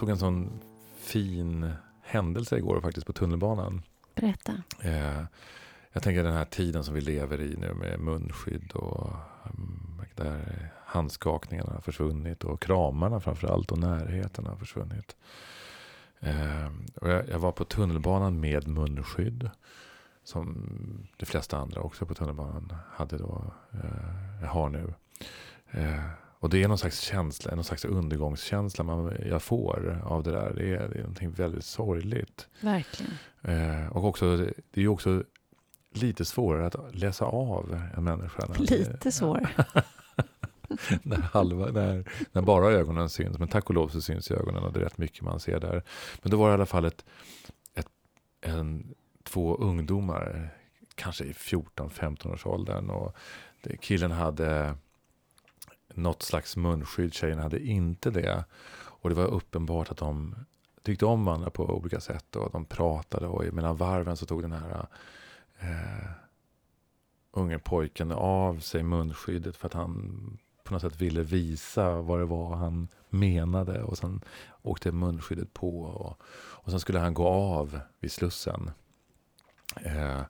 såg en sån fin händelse igår faktiskt på tunnelbanan. Berätta. Eh, jag tänker den här tiden som vi lever i nu med munskydd och um, där handskakningarna har försvunnit och kramarna framför allt och närheten har försvunnit. Eh, och jag, jag, var på tunnelbanan med munskydd som de flesta andra också på tunnelbanan hade då, eh, har nu. Eh, och det är någon slags känsla, någon slags undergångskänsla man, jag får av det där. Det är, det är någonting väldigt sorgligt. Verkligen. Eh, och också, det är ju också lite svårare att läsa av en människa. Lite svårare. när, halva, när, när bara ögonen syns. Men tack och lov så syns ögonen och det är rätt mycket man ser där. Men då var det i alla fall ett, ett, en, två ungdomar, kanske i 14-15 års åldern. Och killen hade något slags munskydd, tjejerna hade inte det. Och det var uppenbart att de tyckte om varandra på olika sätt och de pratade och mellan varven så tog den här eh, unge pojken av sig munskyddet för att han på något sätt ville visa vad det var han menade och sen åkte munskyddet på och, och sen skulle han gå av vid Slussen. Eh,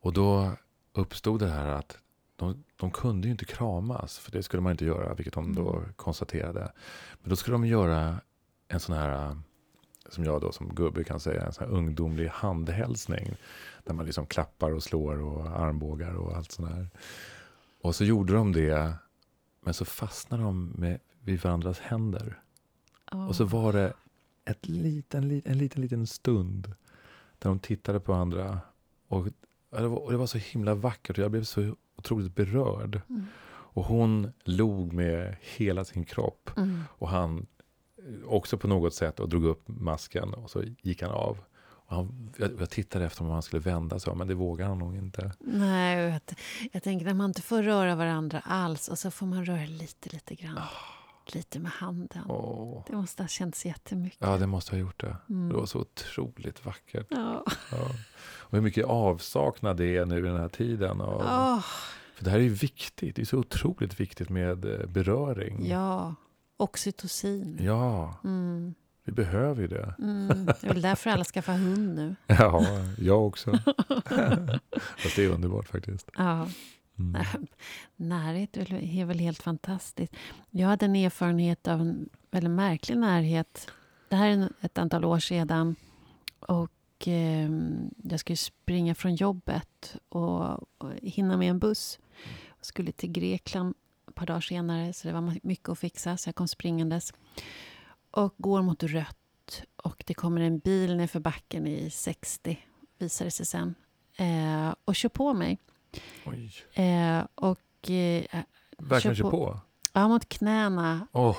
och då uppstod det här att de, de kunde ju inte kramas, för det skulle man inte göra, vilket de då mm. konstaterade. Men då skulle de göra en sån här, som jag då som gubbe kan säga, en sån här ungdomlig handhälsning. Där man liksom klappar och slår och armbågar och allt sånt här. Och så gjorde de det, men så fastnade de med, vid varandras händer. Oh. Och så var det ett liten, en liten, liten stund där de tittade på varandra. Och det var, och det var så himla vackert och jag blev så otroligt berörd. Mm. Och hon log med hela sin kropp. Mm. Och han också på något sätt och drog upp masken och så gick han av. Och han, jag, jag tittade efter om han skulle vända sig men det vågar han nog inte. Nej, jag, jag tänker när man inte får röra varandra alls och så får man röra lite, lite grann. Oh. Lite med handen. Oh. Det måste ha känts jättemycket. Ja, det måste ha gjort det. Mm. Det var så otroligt vackert. Ja. ja. Och hur mycket avsaknad det är nu i den här tiden. Och, oh. För det här är ju viktigt. Det är så otroligt viktigt med eh, beröring. Ja, oxytocin. Ja, mm. vi behöver ju det. Mm. Det är väl därför alla skaffar hund nu. Ja, jag också. Fast det är underbart faktiskt. Ja. Mm. Närhet är väl helt fantastiskt. Jag hade en erfarenhet av en väldigt märklig närhet. Det här är ett antal år sedan. Och eh, jag skulle springa från jobbet och, och hinna med en buss. Jag skulle till Grekland ett par dagar senare, så det var mycket att fixa. Så jag kom springandes och går mot rött. Och det kommer en bil nerför backen i 60, visar det sig sen, eh, och kör på mig. Eh, och... Eh, Verkligen kör på? på? Ja, mot knäna. Oh.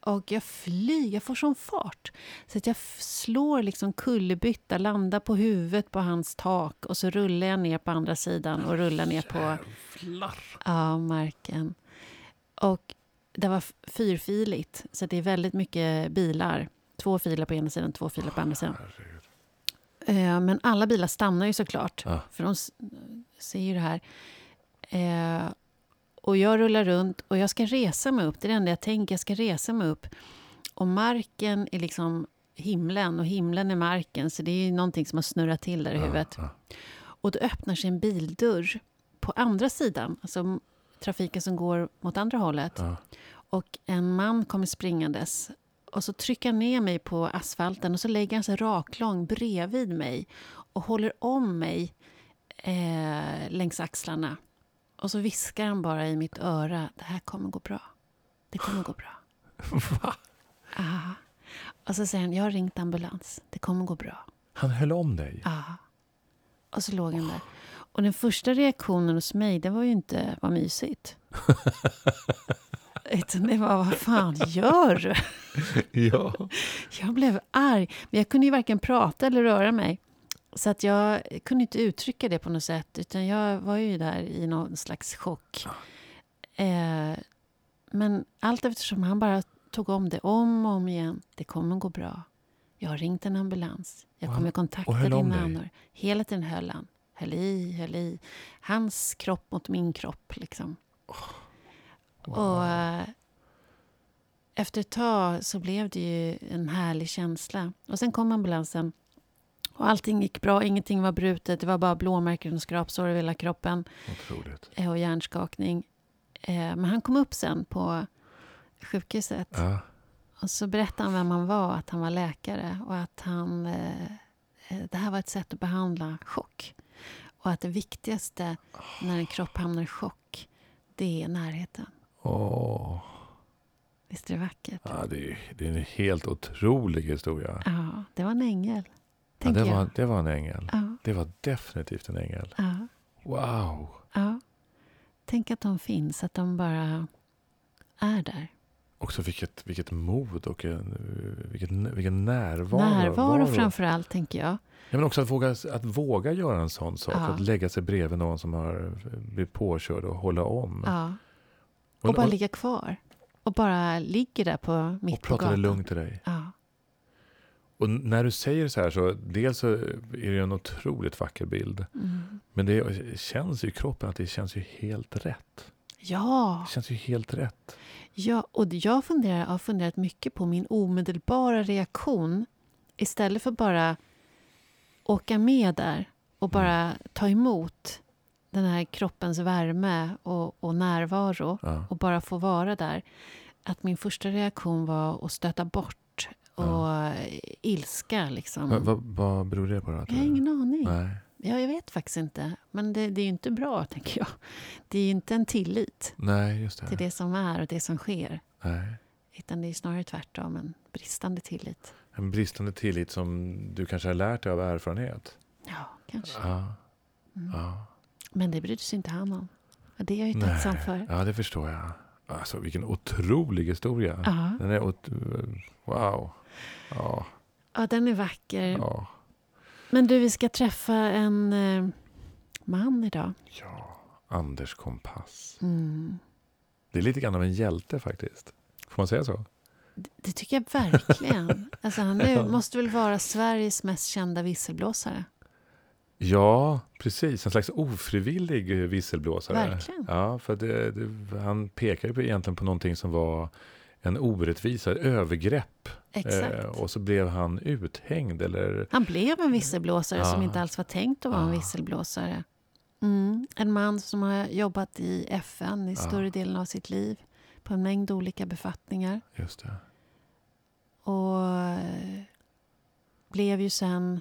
Och jag flyger, jag får sån fart. Så att jag slår liksom kullerbytta, landar på huvudet på hans tak och så rullar jag ner på andra sidan och rullar ner på ja, marken. Och det var fyrfiligt, så det är väldigt mycket bilar. Två filer på ena sidan, två filer på andra sidan. Eh, men alla bilar stannar ju såklart, ja. för de ser ju det här. Eh, och jag rullar runt och jag ska resa mig upp. Det är det enda jag tänker. Jag ska resa mig upp. Och marken är liksom himlen och himlen är marken. Så det är någonting som har snurrat till där i huvudet. Ja, ja. Och då öppnar sig en bildörr på andra sidan. Alltså trafiken som går mot andra hållet. Ja. Och en man kommer springandes. Och så trycker han ner mig på asfalten och så lägger han sig raklång bredvid mig och håller om mig eh, längs axlarna. Och så viskar han bara i mitt öra, det här kommer gå bra. Det kommer gå bra. Va? Ja. Och så säger han, jag har ringt ambulans. Det kommer gå bra. Han höll om dig? Ja. Och så låg han där. Och den första reaktionen hos mig, det var ju inte, vad mysigt. Utan det var, vad fan gör du? ja. Jag blev arg. Men jag kunde ju varken prata eller röra mig. Så att jag kunde inte uttrycka det på något sätt, utan jag var ju där i någon slags chock. Eh, men allt eftersom han bara tog om det om och om igen. Det kommer gå bra. Jag har ringt en ambulans. Jag kommer kontakta dina anhöriga. Hela tiden höll han. Höll i, höll i. Hans kropp mot min kropp, liksom. Oh. Wow. Och, efter ett tag så blev det ju en härlig känsla. Och sen kom ambulansen och allting gick bra, ingenting var brutet. Det var bara blåmärken och skrapsår över hela kroppen. Otroligt. eh, Och hjärnskakning. Eh, Men han kom upp sen på sjukhuset. Ja. Och så berättade han vem han var, att han var läkare och att han, det här var ett sätt att behandla chock. Och att det viktigaste när en kropp hamnar i chock, det är närheten. Åh. Visst är det vackert? Ja, det, är, det är en helt otrolig historia. Ja, det var en ängel. Ja, det, var, jag. det var en ängel. Ja, Det var definitivt en ängel. ja, Wow. ja. Tänk att de finns, att de bara är där. Också vilket, vilket mod och en, vilket, vilken närvaro. Närvaro Varo. framför allt, tänker jag. Ja, men också att våga, att våga göra en sån sak. Ja. Att lägga sig bredvid någon som har blivit påkörd och hålla om. Ja. Och, Och bara ligga kvar. Och bara ligger där på mitt och på prata gatan. lugnt till dig. Ja. Och när du säger så här så dels så är det en otroligt vacker bild. Mm. Men det känns ju i kroppen att det känns ju helt rätt. ja, Det känns ju helt rätt. Ja, och jag funderar, har funderat mycket på min omedelbara reaktion. Istället för bara åka med där och bara ta emot den här kroppens värme och, och närvaro Ja. och bara få vara där. Att min första reaktion var att stöta bort och Ja. ilska. Liksom. Vad, vad, vad beror det på då? Jag har ingen aning. Nej. Ja, jag vet faktiskt inte. Men det, det är ju inte bra, tänker jag. Det är ju inte en tillit Nej, just det. till det som är och det som sker. Nej. Utan det är snarare tvärtom, en bristande tillit. En bristande tillit som du kanske har lärt dig av erfarenhet. Ja, kanske. Ja. Mm. ja. Men det brydde sig inte han om. Det är jag ju Nej. tacksam för. Ja, det förstår jag. Alltså vilken otrolig historia. Ja. Den är ot- wow. Ja, ja, den är vacker. ja, Men du, vi ska träffa en eh, man idag. ja. Anders Kompass. Mm. Det är lite grann av en hjälte faktiskt. Får man säga så? Det, det tycker jag verkligen. alltså, han är, måste väl vara Sveriges mest kända visselblåsare. Ja, precis. En slags ofrivillig visselblåsare. Verkligen. Ja, för det, det, han pekar ju egentligen på någonting som var en orättvisa, ett övergrepp. Exakt. Eh, och så blev han uthängd eller Han blev en visselblåsare som Ja. inte alls var tänkt att vara en Ja. visselblåsare. Mm. En man som har jobbat i FN i Ja. större delen av sitt liv på en mängd olika befattningar. just det. Och eh, blev ju sen,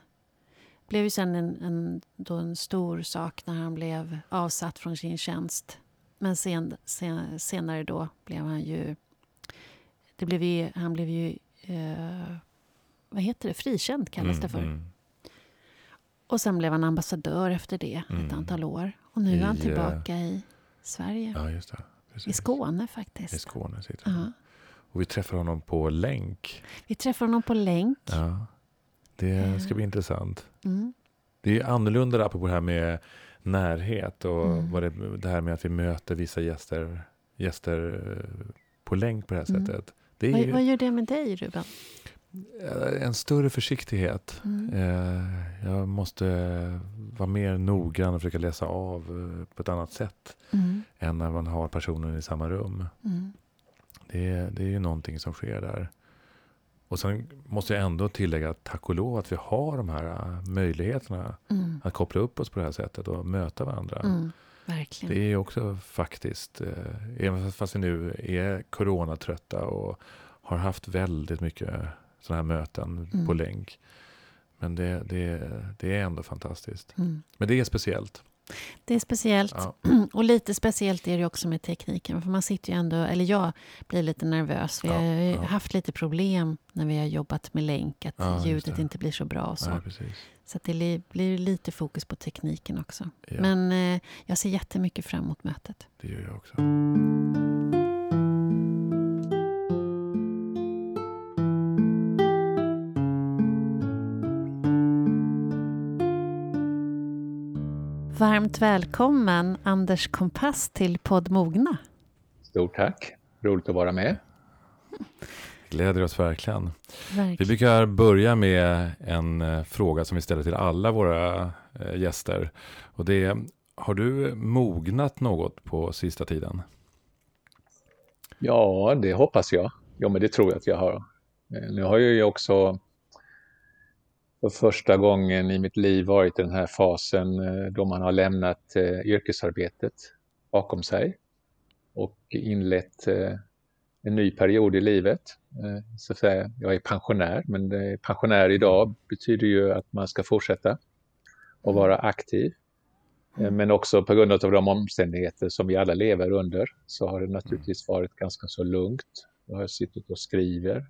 blev ju sen en, en, då en stor sak när han blev avsatt från sin tjänst. Men sen, sen, senare då blev han ju... Det blev ju han blev ju... Eh, vad heter det? Frikänd kallas det för. Mm, mm. Och sen blev han ambassadör efter det Mm. ett antal år. Och nu är han I, eh, tillbaka i Sverige. Ja, just det. Precis. I Skåne I faktiskt. Skåne sitter han. Ja. Och vi träffar honom på länk. Vi träffar honom på länk. Ja. Det ska bli intressant. Mm. Det är annorlunda apropå det här med närhet och Mm. vad det, det här med att vi möter vissa gäster, gäster eh, på länk på det här Mm. sättet. Det är Vad, ju vad gör det med dig, Ruben? eh, en större försiktighet. Mm. Eh, Jag måste vara mer noggrann och försöka läsa av på ett annat sätt Mm. än när man har personen i samma rum. Mm. Det det är ju någonting som sker där. Och sen måste jag ändå tillägga, tack och lov, att vi har de här äh, möjligheterna Mm. att koppla upp oss på det här sättet och möta varandra. Mm. Verkligen. Det är också faktiskt, eh, även fast vi nu är coronatrötta och har haft väldigt mycket sådana här möten Mm. på länk. Men det, det, det är ändå fantastiskt. Mm. Men det är speciellt. Det är speciellt. Ja. Och lite speciellt är det också med tekniken. För man sitter ju ändå, eller jag blir lite nervös. Vi Ja, har ja. haft lite problem när vi har jobbat med länk. Att ljudet det. inte blir så bra och så. Så det li- blir lite fokus på tekniken också. Men eh, jag ser jättemycket fram emot mötet. Det gör jag också. Varmt välkommen Anders Kompass till podd Mogna. Stort tack. Roligt att vara med. Gläder oss verkligen. Vi Verkligen. brukar börja med en eh, fråga som vi ställer till alla våra eh, gäster. Och det är, har du mognat något på sista tiden? Ja, det hoppas jag. jo, men det tror jag att jag har. Eh, nu har jag ju också för första gången i mitt liv varit i den här fasen eh, då man har lämnat eh, yrkesarbetet bakom sig och inlett en ny period i livet. Så att säga, jag är pensionär, men pensionär idag betyder ju att man ska fortsätta och vara aktiv. Men också på grund av de omständigheter som vi alla lever under så har det naturligtvis varit ganska så lugnt. Jag har suttit och skriver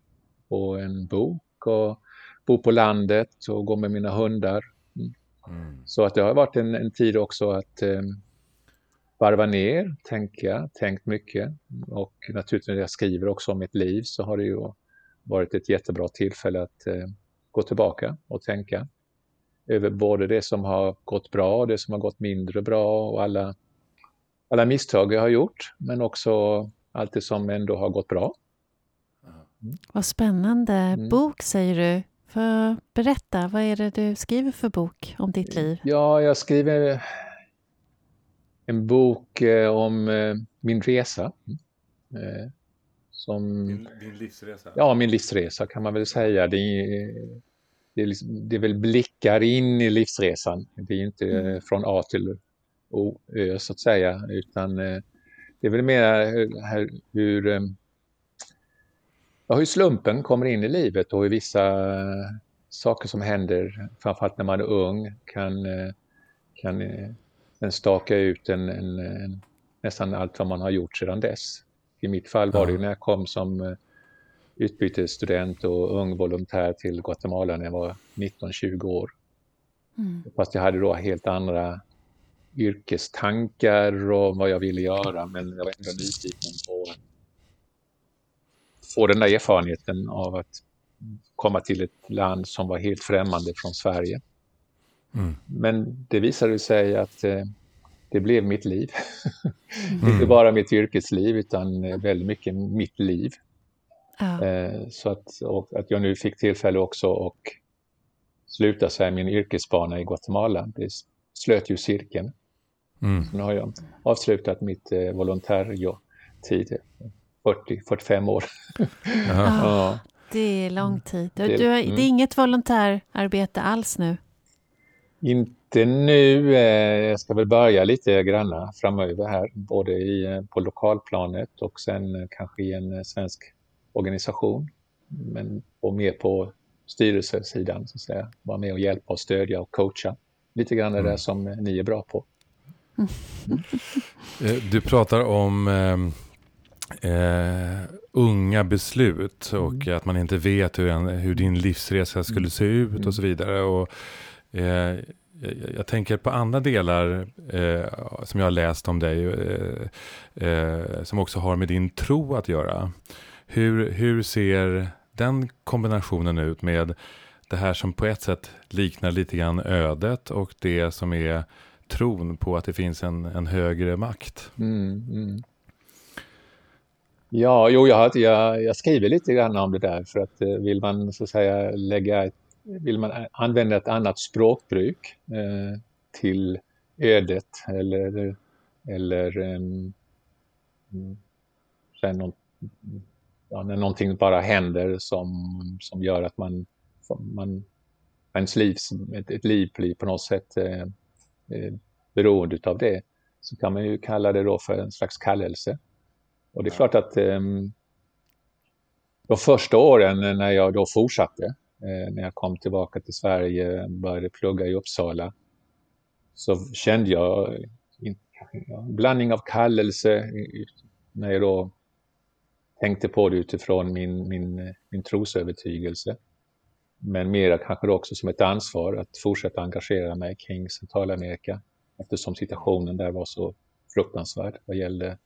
på en bok och bor på landet och går med mina hundar. Mm. mm. Så att det har varit en, en tid också att eh, varva ner, tänka, tänkt mycket. Och naturligtvis när jag skriver också om mitt liv så har det ju varit ett jättebra tillfälle att eh, gå tillbaka och tänka över både det som har gått bra och det som har gått mindre bra och alla, alla misstag jag har gjort, men också allt det som ändå har gått bra. Mm. Vad spännande. Mm. Bok säger du. För berätta, vad är det du skriver för bok om ditt liv? Ja, jag skriver en bok eh, om eh, min resa. Eh, som, din, din, livsresa? Ja, min livsresa kan man väl säga. Det är, det är, liksom, det är väl blickar in i livsresan. Det är inte mm. från A till O, Ö så att säga, utan det är väl mer hur, hur ja, hur slumpen kommer in i livet och hur vissa saker som händer, framförallt när man är ung, kan, kan, kan staka ut en, en, en, nästan allt vad man har gjort sedan dess. I mitt fall var det när jag kom som eh, utbytesstudent och ung volontär till Guatemala när jag var 19-20 år. Mm. Fast jag hade då helt andra yrkestankar och vad jag ville göra men jag var ändå nyfiken på få den där erfarenheten av att komma till ett land som var helt främmande från Sverige. Mm. Men det visade sig att eh, det blev mitt liv. Mm. Inte bara mitt yrkesliv utan eh, väldigt mycket mitt liv. Ja. Eh, så att, att jag nu fick tillfälle också att sluta säga min yrkesbana i Guatemala. Det slöt ju cirkeln. Mm. nu har jag avslutat mitt eh, volontärtid 40-45 år. ja. Det är lång tid. Du, det, du har, mm. det är inget volontärarbete alls nu? Inte nu. Eh, jag ska väl börja lite granna framöver här, både i, eh, på lokalplanet och sen eh, kanske i en svensk organisation. Men och mer på styrelsesidan, så att säga. Vara med och hjälpa och stödja och coacha. Lite grann mm. det som ni är bra på. Mm. Du pratar om eh, unga beslut och mm. att man inte vet hur, en, hur din livsresa skulle se ut mm. och så vidare. Och, eh, jag, jag, tänker på andra delar eh, som jag har läst om dig, eh, eh, som också har med din tro att göra. Hur, hur ser den kombinationen ut med det här som på ett sätt liknar lite grann ödet och det som är tron på att det finns en, en högre makt? Mm, mm. Ja, jo, jag, jag, jag skriver lite grann om det där för att eh, vill man så att säga lägga ett, vill man använda ett annat språkbruk eh, till ödet eller, eller um, sen någon, ja, när någonting bara händer som, som gör att man, man ens liv, ett, ett liv blir på något sätt eh, eh, beroende av det, så kan man ju kalla det då för en slags kallelse. Och det är klart att eh, de första åren när jag då fortsatte, eh, när jag kom tillbaka till Sverige, började plugga i Uppsala, så kände jag en blandning av kallelse när jag då tänkte på det utifrån min, min, min trosövertygelse. Men mera kanske också som ett ansvar att fortsätta engagera mig kring Centralamerika eftersom situationen där var så fruktansvärd vad gällde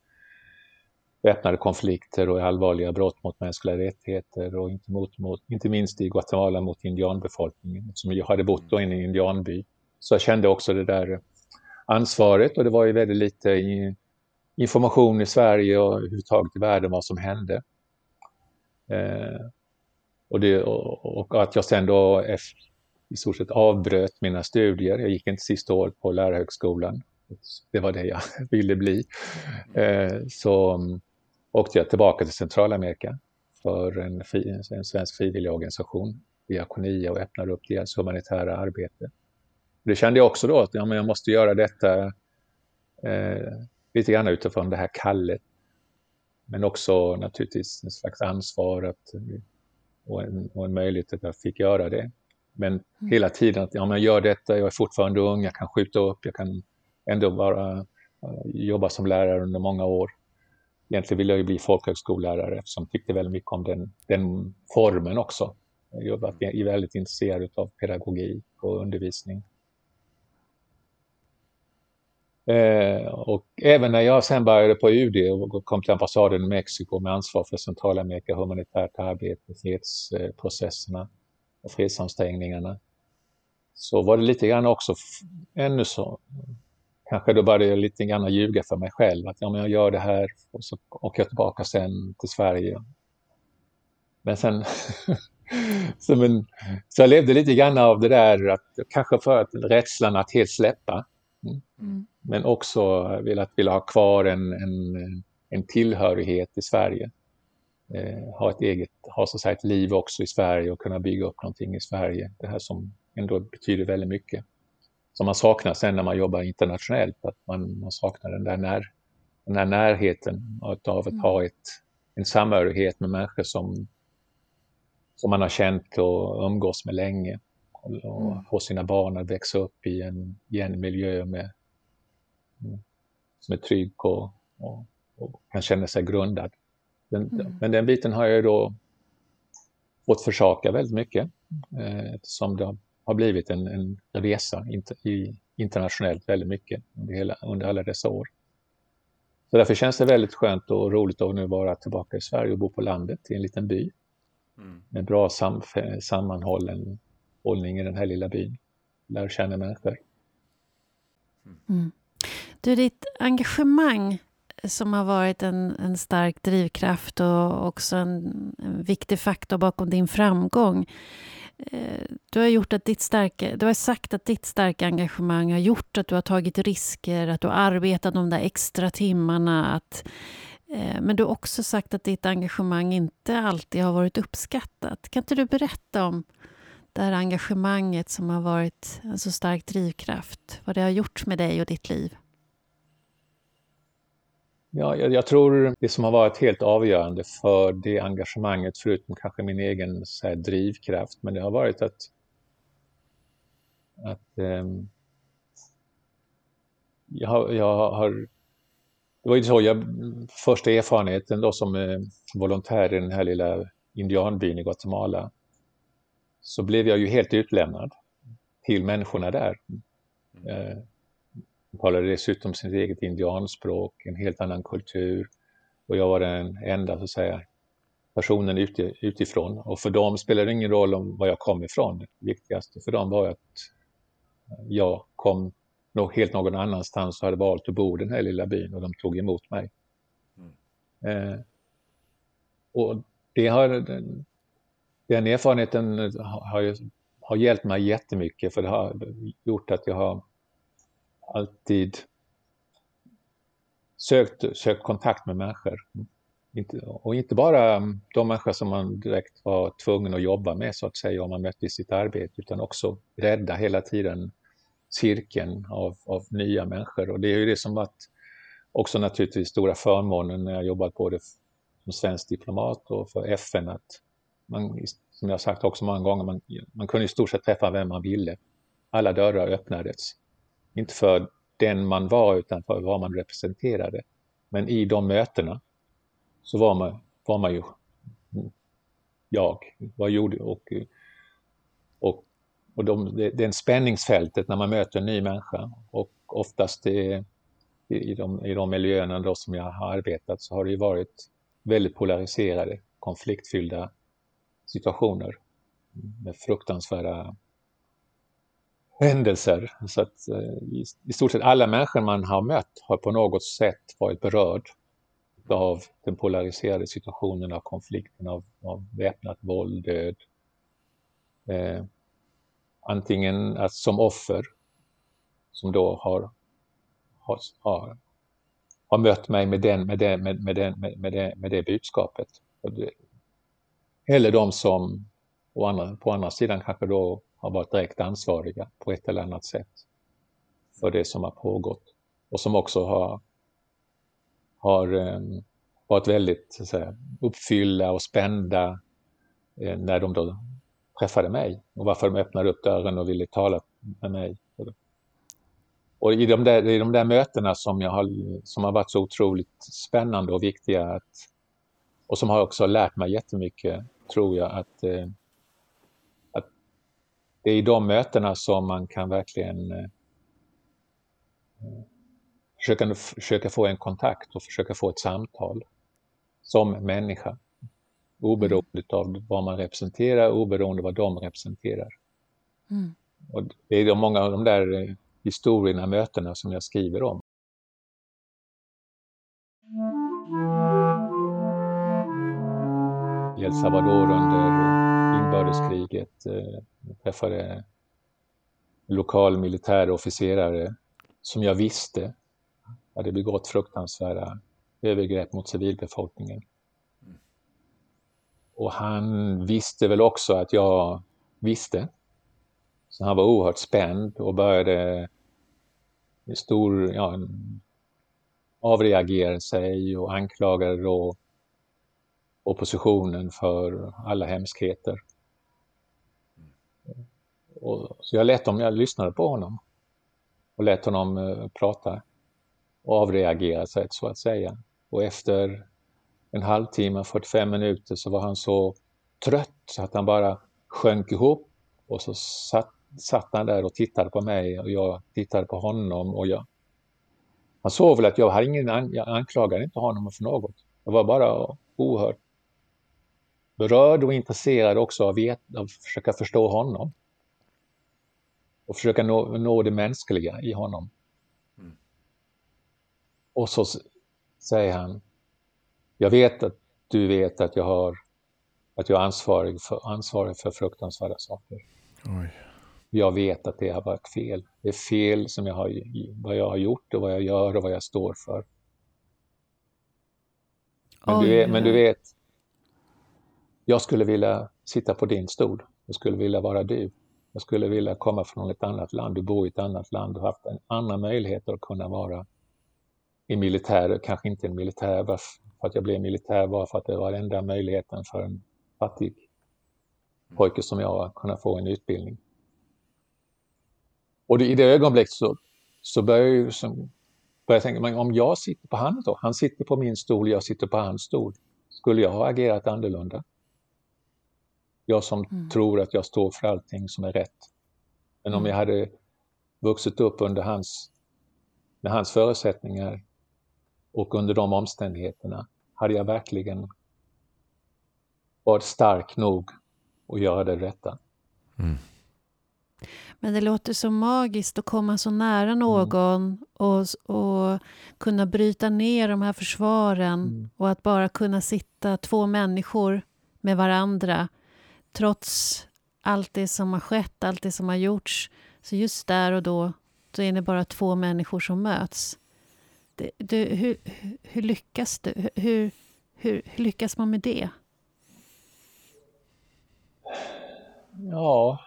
väpnade konflikter och allvarliga brott mot mänskliga rättigheter och inte, mot, mot, inte minst i Guatemala mot indianbefolkningen som jag hade bott då i en indianby. Så jag kände också det där ansvaret och det var ju väldigt lite i, information i Sverige och överhuvudtaget i världen vad som hände. Eh, och, det, och, och, att jag sen då efter, i stort sett avbröt mina studier. Jag gick inte sista året på lärarhögskolan. Det var det jag ville bli. Eh, så åkte jag tillbaka till Centralamerika för en, en svensk frivilligorganisation, Diakonia, och öppnade upp deras humanitära arbete. Det kände jag också då att ja, men jag måste göra detta eh, lite grann utifrån det här kallet. Men också naturligtvis en slags ansvar att, och, en, och en möjlighet att jag fick göra det. Men mm. hela tiden att ja, men jag gör detta, jag är fortfarande ung, jag kan skjuta upp, jag kan ändå bara uh, jobba som lärare under många år. Egentligen ville jag ju bli folkhögskollärare eftersom jag tyckte väldigt mycket om den, den formen också. Jag är väldigt intresserad av pedagogik och undervisning. Eh, och även när jag sen började på UD och kom till ambassaden i Mexiko med ansvar för Centralamerika, humanitärt arbete, fredsprocesserna och fredsansträngningarna, så var det lite grann också ännu så, kanske då började jag lite grann ljuga för mig själv, att ja, men jag gör det här och så åker jag tillbaka sen till Sverige. Men sen så, men, så jag levde lite grann av det där, att, kanske för att rädslan att helt släppa. Mm. mm. Men också vill ha kvar en, en, en tillhörighet i Sverige. Eh, ha ett eget, ha så att säga ett liv också i Sverige och kunna bygga upp någonting i Sverige. Det här som ändå betyder väldigt mycket. Som man saknar sen när man jobbar internationellt, att man, man saknar den där, när, den där närheten av att mm. ha ett, en samhörighet med människor som, som man har känt och umgås med länge. Och, och mm. få sina barn att växa upp i en, i en miljö med, som är trygg och, och, och kan känna sig grundad. Den, mm. Men den biten har jag då fått försaka väldigt mycket eh, eftersom det har blivit en, en resa inter, i, internationellt väldigt mycket under, hela, under alla dessa år. Så därför känns det väldigt skönt och roligt att nu vara tillbaka i Sverige och bo på landet i en liten by. Mm. Med bra sam, sammanhållen hållning i den här lilla byn. Lär känna människor. Mm. Du, ditt engagemang som har varit en, en stark drivkraft och också en, en viktig faktor bakom din framgång. Eh, du har, gjort att ditt starka, du har sagt att ditt starka engagemang har gjort att du har tagit risker, att du har arbetat de där extra timmarna. Att, eh, men du har också sagt att ditt engagemang inte alltid har varit uppskattat. Kan inte du berätta om det här engagemanget som har varit en så stark drivkraft? Vad det har gjort med dig och ditt liv? Ja, jag, jag, tror det som har varit helt avgörande för det engagemanget, förutom kanske min egen så här, drivkraft, men det har varit att, att um, jag, har, jag har det var ju så, jag, första erfarenheten då som eh, volontär i den här lilla indianbyn i Guatemala, så blev jag ju helt utlämnad till människorna där. Mm. Eh, de talade dessutom sitt eget indianspråk, en helt annan kultur. Och jag var den enda, så att säga, personen utifrån. Och för dem spelade det ingen roll om var jag kom ifrån. Det viktigaste för dem var att jag kom nog helt någon annanstans och hade valt att bo i den här lilla byn och de tog emot mig. Mm. Eh, och det har, den, den erfarenheten har, har hjälpt mig jättemycket för det har gjort att jag har alltid sökt, sökt kontakt med människor. Inte, och inte bara de människor som man direkt var tvungen att jobba med så att säga om man mötte i sitt arbete utan också rädda hela tiden cirkeln av, av nya människor. Och det är ju det som varit också naturligtvis stora förmånen när jag jobbat både som svensk diplomat och för FN att man, som jag sagt också många gånger, man, man kunde i stort sett träffa vem man ville. Alla dörrar öppnades. Inte för den man var utan för vad man representerade. Men i de mötena så var man, var man ju jag. Vad gjorde och, och, och de, det, det är spänningsfältet när man möter en ny människa och oftast det, i, de, i de miljöerna då som jag har arbetat så har det ju varit väldigt polariserade, konfliktfyllda situationer med fruktansvärda händelser. Så att, eh, i, i stort sett alla människor man har mött har på något sätt varit berörd av den polariserade situationen, av konflikten, av, av väpnat våld, död. Eh, antingen att som offer, som då har, har, har, har mött mig med, den, med, den, med, med, den, med, med, det, med det budskapet. Eller de som på andra, på andra sidan kanske då har varit direkt ansvariga på ett eller annat sätt för det som har pågått och som också har, har um, varit väldigt så säga, uppfyllda och spända eh, när de då träffade mig och varför de öppnade upp dörren och ville tala med mig. Och i de där, i de där mötena som, jag har, som har varit så otroligt spännande och viktiga att, och som har också lärt mig jättemycket, tror jag att, eh, att det är i de mötena som man kan verkligen eh, försöka, försöka få en kontakt och försöka få ett samtal som människa. Oberoende av vad man representerar, oberoende av vad de representerar. Mm. Och det är de många av de där eh, historierna, mötena som jag skriver om. El Salvador under inbördeskriget eh, jag träffade lokal militärofficerare som jag visste hade begått fruktansvärda övergrepp mot civilbefolkningen. Och han visste väl också att jag visste. Så han var oerhört spänd och började stor, ja, avreagera sig och anklagade då oppositionen för alla hemskheter. Och, så jag lät dem, jag lyssnade på honom och lät honom eh, prata och avreagera sig så att säga. Och efter en halvtimme, 45 minuter så var han så trött så att han bara sjönk ihop och så satt, satt han där och tittade på mig och jag tittade på honom och jag han såg väl att jag hade ingen, jag anklagade inte honom för något. Jag var bara oerhört berörd och intresserad också av att försöka förstå honom. Och försöka nå, nå det mänskliga i honom. Mm. Och så säger han, jag vet att du vet att jag har att jag är ansvarig för, ansvarig för fruktansvärda saker. Oj. Jag vet att det har varit fel. Det är fel som jag har, vad jag har gjort och vad jag gör och vad jag står för. Men, du, men du vet, jag skulle vilja sitta på din stol. Jag skulle vilja vara du. Jag skulle vilja komma från ett annat land. Du bor i ett annat land och haft en annan möjlighet att kunna vara i militär, kanske inte en militär, för att jag blev militär bara för att det var enda möjligheten för en fattig pojke som jag att kunna få en utbildning. Och det, i det ögonblicket så, så börjar jag som, börjar tänka, men om jag sitter på hans då, han sitter på min stol, jag sitter på hans stol, skulle jag ha agerat annorlunda? Jag som mm. tror att jag står för allting som är rätt. Men om mm. jag hade vuxit upp under hans, med hans förutsättningar och under de omständigheterna hade jag verkligen varit stark nog att göra det rätta. Mm. Men det låter så magiskt att komma så nära mm. någon mm. och, och kunna bryta ner de här försvaren mm. och att bara kunna sitta två människor med varandra trots allt det som har skett, allt det som har gjorts. Så just där och då, så är det bara två människor som möts. Det, det, hur, hur, lyckas du? Hur, hur, hur lyckas man med det? Ja.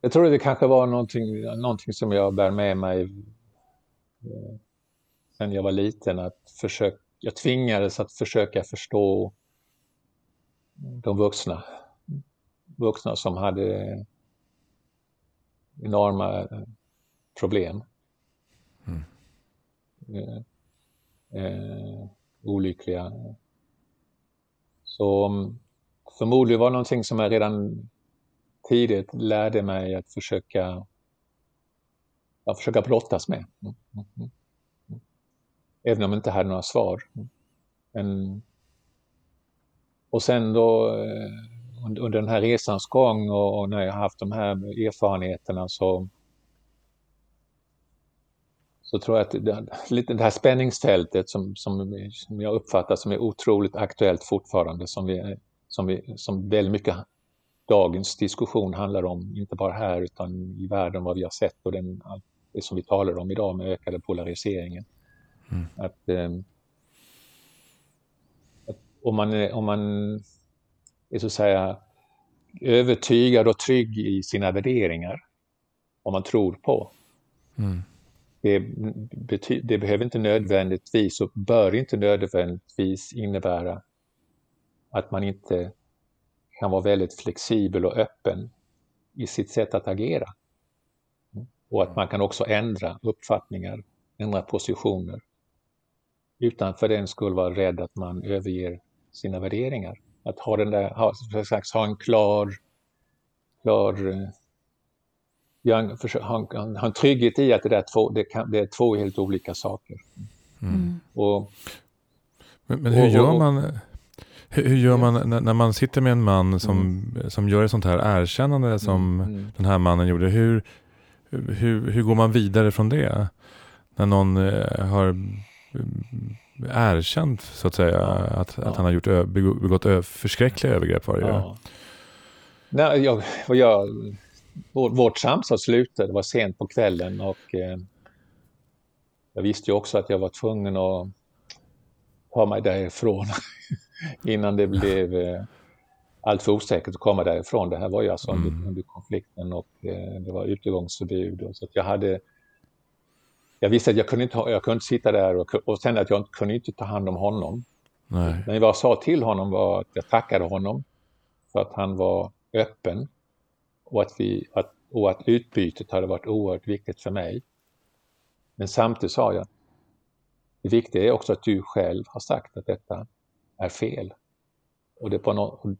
Jag tror det kanske var någonting, någonting som jag bär med mig eh, sen jag var liten. Att försöka, jag tvingades att försöka förstå de vuxna. Vuxna som hade enorma problem. Mm. Eh, eh, olyckliga så mm, förmodligen var det någonting som jag redan tidigt lärde mig att försöka, ja, försöka brottas med. Mm, mm, mm. Även om jag inte hade några svar. Men, och sen då eh, under den här resans gång och, och när jag haft de här erfarenheterna så så tror jag att det, lite det här spänningsfältet som, som, som jag uppfattar som är otroligt aktuellt fortfarande, som, vi, som, vi, som väldigt mycket dagens diskussion handlar om, inte bara här utan i världen, vad vi har sett och den, det som vi talar om idag med ökade polariseringen. Mm. Att, eh, om man, är, om man är så att säga övertygad och trygg i sina värderingar, vad man tror på. Mm. Det, bety, det, behöver inte nödvändigtvis och bör inte nödvändigtvis innebära att man inte kan vara väldigt flexibel och öppen i sitt sätt att agera. Och att man kan också ändra uppfattningar, ändra positioner utan för den skull vara rädd att man överger sina värderingar. Att ha, den där, ha, sagt, ha en klar, klar eh, ha, en, ha en trygghet i att det, där två, det, kan, det är två helt olika saker. Mm. Och, men, men, hur gör man hur, gör man när, när, man sitter med en man som, mm. som gör ett sånt här erkännande som mm. mm. den här mannen gjorde? Hur, hur, hur går man vidare från det? När någon eh, har erkänt så att säga att, ja. att han har gjort, begått förskräckliga övergrepp var det ja. Nej, jag, jag, vårt samtal slutade, det var sent på kvällen och eh, jag visste ju också att jag var tvungen att ta mig därifrån innan det blev eh, allt för osäkert att komma därifrån. Det här var ju alltså mm. under, under konflikten och eh, det var utegångsförbud. Och så jag hade jag visste att jag kunde inte, jag kunde inte sitta där och, och kände att jag inte kunde inte ta hand om honom. Nej. Men vad jag sa till honom var att jag tackade honom för att han var öppen och att, vi, att, och att utbytet hade varit oerhört viktigt för mig. Men samtidigt sa jag, det viktiga är också att du själv har sagt att detta är fel. Och, det på no,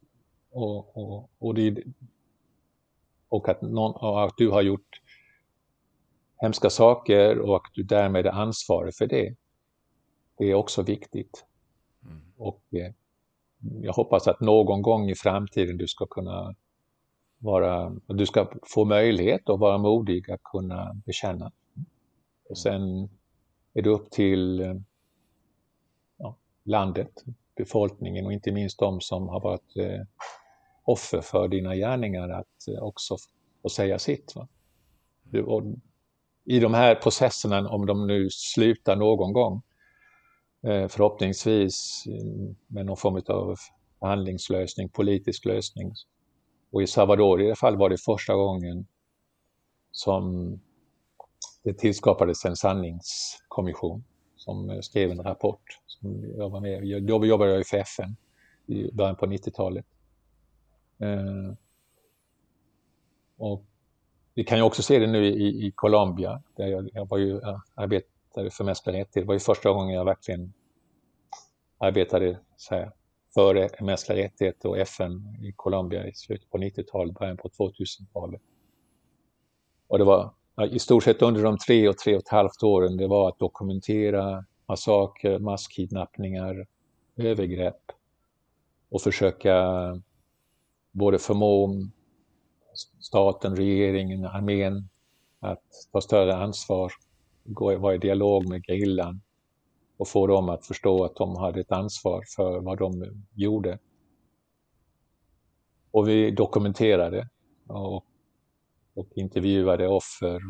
och, och, och, det, och, att någon, och att du har gjort hemska saker och att du därmed är ansvarig för det. Det är också viktigt. Mm. Och eh, jag hoppas att någon gång i framtiden du ska kunna vara, du ska få möjlighet att vara modig att kunna bekänna. Och sen är det upp till eh, ja, landet, befolkningen och inte minst de som har varit eh, offer för dina gärningar att eh, också få säga sitt. Va? Du, och i de här processerna, om de nu slutar någon gång, eh, förhoppningsvis eh, med någon form av förhandlingslösning, politisk lösning. Och i Salvador i det fall var det första gången som det tillskapades en sanningskommission som eh, skrev en rapport. Som jag var med. Då jobbade jag för FN i början på 90-talet. Och vi kan ju också se det nu i, i Colombia, där jag, jag var ju jag arbetade för mänskliga rättigheter. Det var ju första gången jag verkligen arbetade så här, för mänskliga rättigheter och FN i Colombia i slutet på 90-talet, början på 2000-talet. Och det var i stort sett under de tre och tre och ett halvt åren, det var att dokumentera massakrer, masskidnappningar, övergrepp och försöka både förmå staten, regeringen, armén att ta större ansvar, gå, vara i dialog med grillan och få dem att förstå att de hade ett ansvar för vad de gjorde. Och vi dokumenterade och och intervjuade offer.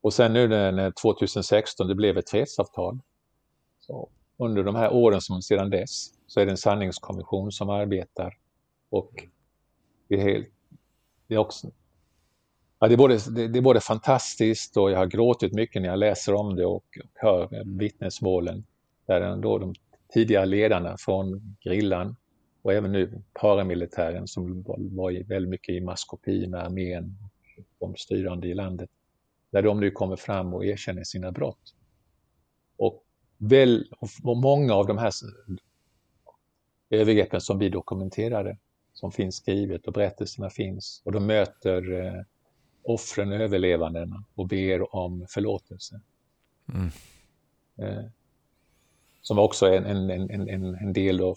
Och sen nu när 2016 det blev ett fredsavtal, så under de här åren som sedan dess, så är det en sanningskommission som arbetar. Och det är, helt, det är också Ja, det, är både, det, det, är både fantastiskt och jag har gråtit mycket när jag läser om det och, och hör vittnesmålen. Där ändå de tidigare ledarna från grillan och även nu paramilitären som var väldigt mycket i maskopi med armén och de styrande i landet. Där de nu kommer fram och erkänner sina brott. Och, väl, och många av de här övergreppen som vi dokumenterade, som finns skrivet och berättelserna finns och de möter eh, offren, överlevandena och ber om förlåtelse. Mm. Eh, som också är en, en, en, en del av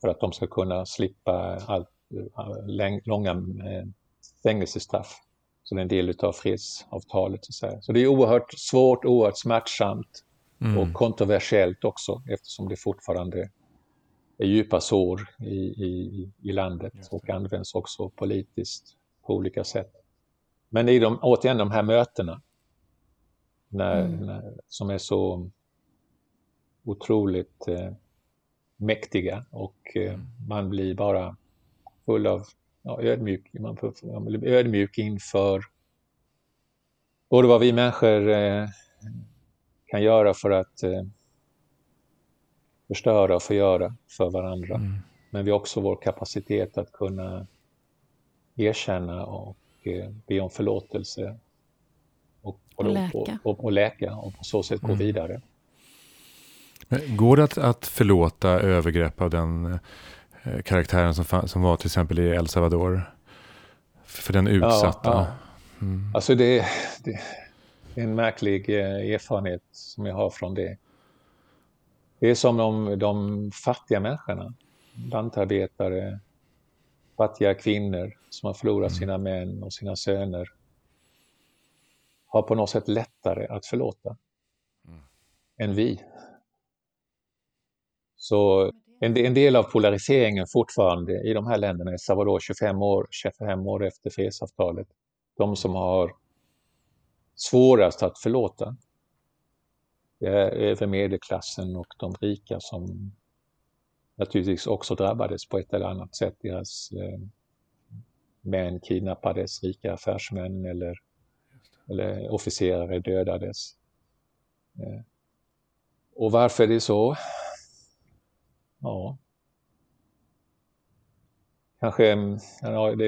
för att de ska kunna slippa allt, långa eh, fängelsestraff. Så det är en del av fredsavtalet. Så, så det är oerhört svårt, oerhört smärtsamt mm. och kontroversiellt också eftersom det fortfarande är djupa sår i, i, i landet och används också politiskt på olika sätt. Men i de, återigen de här mötena när, mm. när, som är så otroligt eh, mäktiga och eh, man blir bara full av ja, ödmjuk, man, man blir ödmjuk inför både vad vi människor eh, kan göra för att eh, förstöra och förgöra för varandra. Mm. Men vi har också vår kapacitet att kunna erkänna och eh, be om förlåtelse. Och, och, och läka. Och, och, och, läka och på så sätt gå mm. vidare. Men går det att, att förlåta övergrepp av den eh, karaktären som, som var till exempel i El Salvador? För den utsatta? Ja, ja. Mm. Alltså det, det, är en märklig eh, erfarenhet som jag har från det. Det är som de, de fattiga människorna, lantarbetare, fattiga kvinnor som har förlorat mm. sina män och sina söner, har på något sätt lättare att förlåta mm. än vi. Så en, en, del av polariseringen fortfarande i de här länderna, i Salvador 25 år, 25 år efter fredsavtalet, de som har svårast att förlåta, det är över medelklassen och de rika som naturligtvis också drabbades på ett eller annat sätt. Deras eh, män kidnappades, rika affärsmän eller, eller officerare dödades. Eh, och varför är det så? Ja, kanske, eh, ja, det,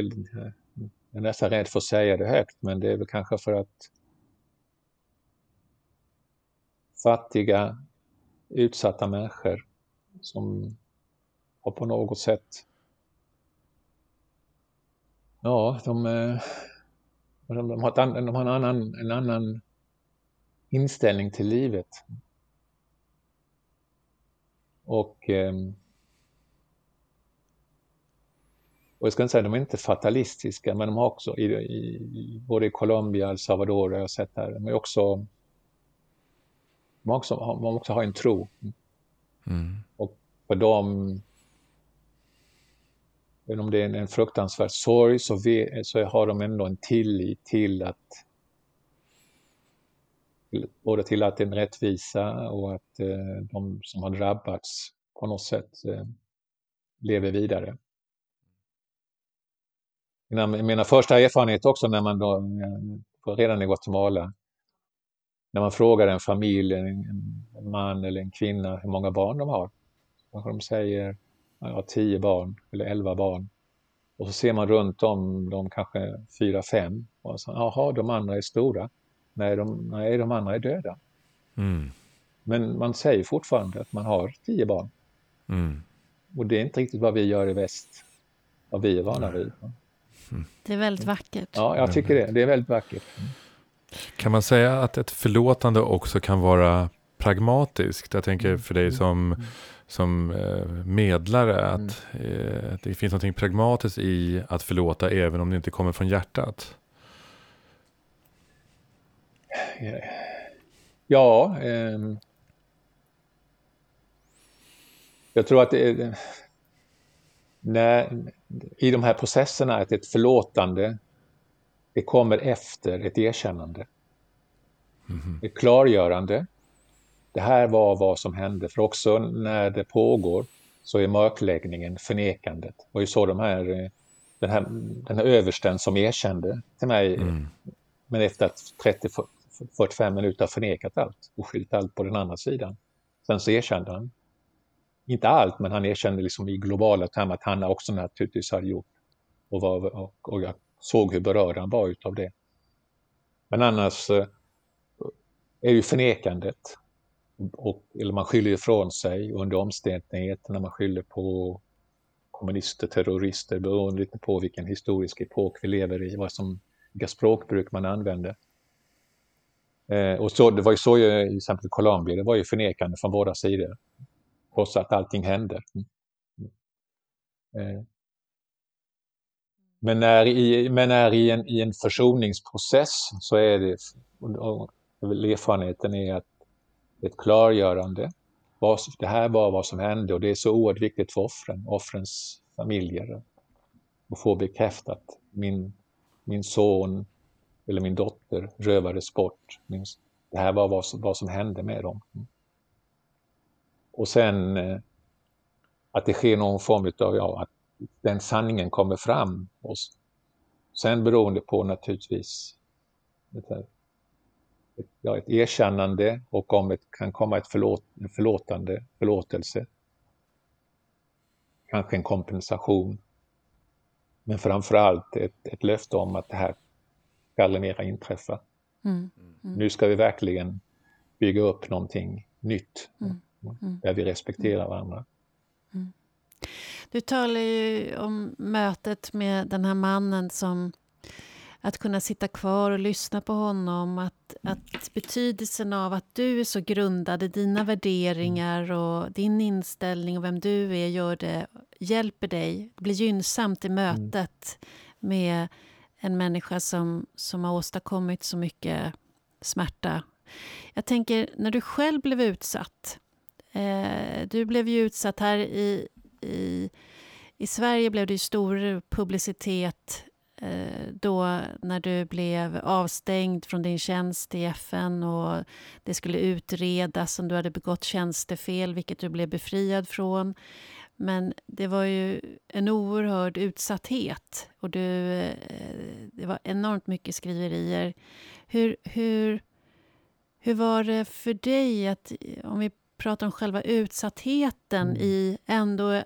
jag är nästan rädd för att säga det högt, men det är väl kanske för att fattiga, utsatta människor som har på något sätt, ja, de, de, de, har, ett, de har en, annan, en annan inställning till livet. Och, ehm, och jag ska inte säga att de är inte fatalistiska, men de har också, i, i, både i Colombia och El Salvador har jag sett här, de är också man också, man också har en tro. Mm. Och för dem, även om det är en fruktansvärd sorg, så, vi, så har de ändå en tillit till att både till att det är en rättvisa och att eh, de som har drabbats på något sätt eh, lever vidare. Mina, mina första erfarenheter också när man då, eh, redan i Guatemala, när man frågar en familj, en, man eller en kvinna hur många barn de har. Kanske de säger ja, tio barn eller elva barn. Och så ser man runt om de kanske fyra, fem. Och så, jaha, de andra är stora. Nej, de, nej, de andra är döda. Mm. Men man säger fortfarande att man har tio barn. Mm. Och det är inte riktigt vad vi gör i väst, vad vi är vana vid. Mm. Det är väldigt vackert. Ja, jag tycker det. Det är väldigt vackert. Mm. Kan man säga att ett förlåtande också kan vara pragmatiskt? Jag tänker för dig som, som eh, medlare att eh, det finns något pragmatiskt i att förlåta även om det inte kommer från hjärtat. Ja, eh, jag tror att det, när, i de här processerna att ett förlåtande det kommer efter ett erkännande. Mm. Ett klargörande. Det här var vad som hände, för också när det pågår så är mörkläggningen förnekandet. Det var ju så de här, eh, den, här, den här översten som erkände till mig, mm. men efter att 30-45 minuter har förnekat allt och skyllt allt på den andra sidan. Sen så erkände han, inte allt, men han erkände liksom i globala termer att han också naturligtvis hade gjort och, var, och, och jag såg hur berörd han var utav det. Men annars eh, är ju förnekandet, och, eller man skyller ifrån sig under omständigheterna, man skyller på kommunister, terrorister, beroende lite på vilken historisk epok vi lever i, vad som, vilka språkbruk man använder. Eh, och så, det var ju så i till exempel Colombia, det var ju förnekande från båda sidor, trots att allting hände. Mm. mm. Eh, men när i, men när i, en, i en försoningsprocess så är det, och erfarenheten är att ett klargörande, vad, det här var vad som hände och det är så oerhört viktigt för offren, offrens familjer att få bekräftat. Min, min son eller min dotter rövades bort. Min, det här var vad, vad som hände med dem. Och sen eh, att det sker någon form av, ja, att den sanningen kommer fram. Och sen beroende på naturligtvis ett, ett, ja, ett erkännande och om det kan komma ett förlåt, en förlåtande, förlåtelse. Kanske en kompensation. Men framförallt ett, ett löfte om att det här ska aldrig mera inträffa. Mm. Mm. Nu ska vi verkligen bygga upp någonting nytt mm. mm. där vi respekterar varandra. Mm. Du talar ju om mötet med den här mannen som att kunna sitta kvar och lyssna på honom. Att, att betydelsen av att du är så grundad i dina värderingar och din inställning och vem du är gör det, hjälper dig. Blir gynnsamt i mötet med en människa som, som har åstadkommit så mycket smärta. Jag tänker, när du själv blev utsatt. Eh, du blev ju utsatt här i, i, i Sverige blev det ju stor publicitet eh, då när du blev avstängd från din tjänst i FN och det skulle utredas om du hade begått tjänstefel, vilket du blev befriad från. Men det var ju en oerhörd utsatthet och du, eh, det var enormt mycket skriverier. Hur, hur, hur var det för dig att, om vi pratar om själva utsattheten mm. i ändå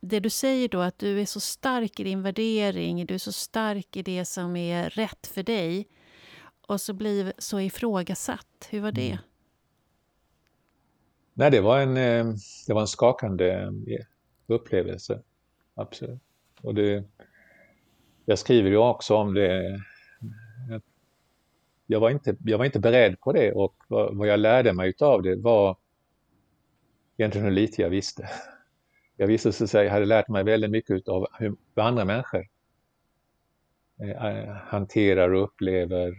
det du säger då, att du är så stark i din värdering, du är så stark i det som är rätt för dig och så blir så ifrågasatt. Hur var det? Mm. Nej, det var en, eh, det var en skakande eh, upplevelse. Absolut. Och det, jag skriver ju också om det. Jag var inte, jag var inte beredd på det och vad, vad jag lärde mig av det var egentligen hur lite jag visste. Jag säga, jag hade lärt mig väldigt mycket av hur andra människor eh, hanterar och upplever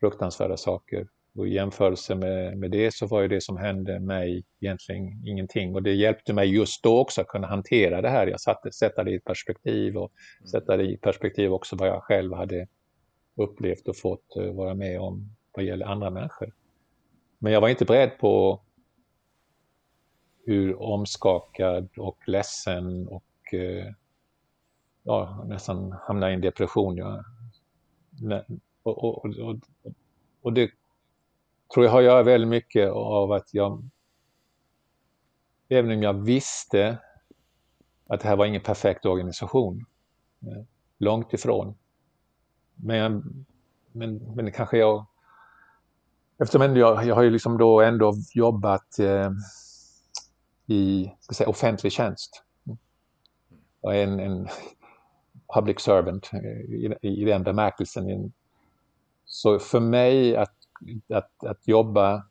fruktansvärda saker. Och i jämförelse med, med det så var ju det som hände mig egentligen ingenting. Och det hjälpte mig just då också att kunna hantera det här. Jag satte, sätta det i perspektiv och mm. sätta det i perspektiv också vad jag själv hade upplevt och fått uh, vara med om vad gäller andra människor. Men jag var inte beredd på hur omskakad och ledsen och eh, ja, nästan hamnar i en depression. Ja. Och, och, och, och det tror jag har att göra väldigt mycket av att jag, även om jag visste att det här var ingen perfekt organisation, eh, långt ifrån. Men, men, men kanske jag, eftersom jag, jag har ju liksom då ändå jobbat eh, i ska säga, offentlig tjänst. En, en public servant i, i den bemärkelsen. Så för mig att att, att jobba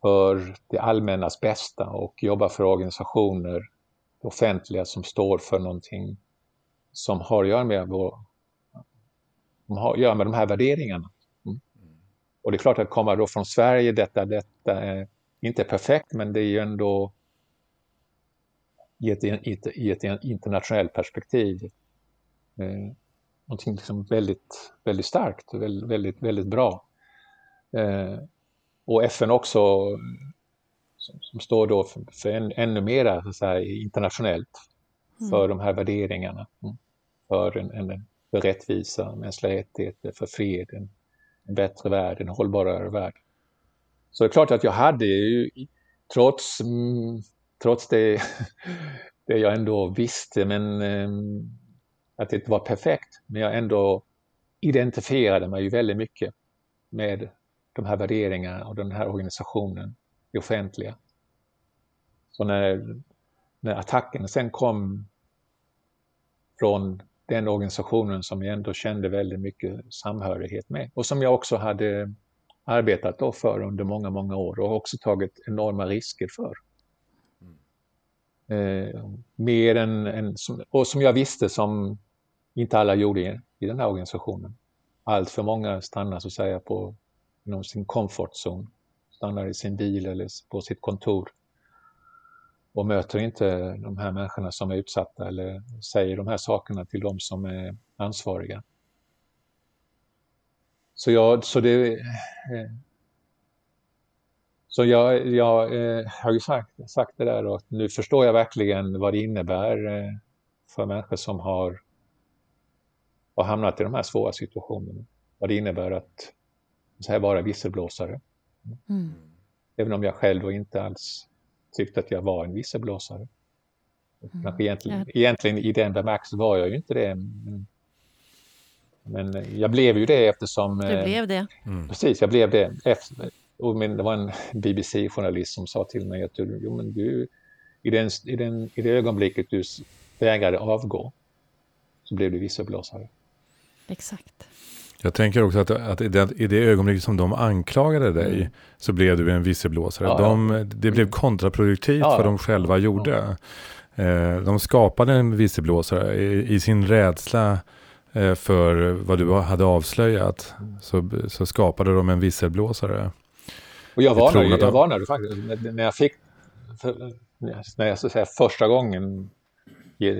för det allmännas bästa och jobba för organisationer, offentliga, som står för någonting som har att göra med, vår, som har att göra med de här värderingarna. Mm. Och det är klart att komma då från Sverige, detta, detta är inte perfekt, men det är ju ändå i ett, i ett, internationellt perspektiv eh, någonting liksom väldigt, väldigt starkt och väldigt, väldigt, väldigt bra. Eh, och FN också, som, som står då för, för en, ännu mera så säga, internationellt för mm. de här värderingarna. Mm. För, en, en, för rättvisa, mänskliga rättigheter, för fred, en bättre värld, en hållbarare värld. Så det är klart att jag hade ju, trots, mm, trots det, det jag ändå visste, men ehm, att det inte var perfekt, men jag ändå identifierade mig ju väldigt mycket med de här värderingarna och den här organisationen, det offentliga. Så när, när attacken sen kom från den organisationen som jag ändå kände väldigt mycket samhörighet med och som jag också hade arbetat då för under många, många år och också tagit enorma risker för. Eh, mer än, än och som jag visste som inte alla gjorde i, i den här organisationen. Allt för många stannar så att säga på inom sin comfort zone, stannar i sin bil eller på sitt kontor och möter inte de här människorna som är utsatta eller säger de här sakerna till de som är ansvariga. Så, jag, så det, eh, Så jag, jag eh, har ju sagt, sagt det där och nu förstår jag verkligen vad det innebär eh, för människor som har, har hamnat i de här svåra situationerna. Vad det innebär att så här, vara visselblåsare. Mm. Även om jag själv inte alls tyckte att jag var en visselblåsare. Mm. Egentligen, ja. egentligen i den bemärkelsen var jag ju inte det. Men, men jag blev ju det eftersom... Du eh, blev det. Mm. Precis, jag blev det. Efter, och min, det var en BBC-journalist som sa till mig att du, jo, men du, i, den, i, den, i det ögonblicket du vägrade avgå så blev du visselblåsare. Exakt. Jag tänker också att, att i, det, i det ögonblicket som de anklagade dig mm. så blev du en visselblåsare. Ja, de, ja. Det blev kontraproduktivt ja, vad de själva gjorde. Eh, de skapade en visselblåsare i, i sin rädsla eh, för vad du hade avslöjat. Mm. Så, så skapade de en visselblåsare. Och jag varnade, jag, jag varnade faktiskt när jag fick, när jag så säga första gången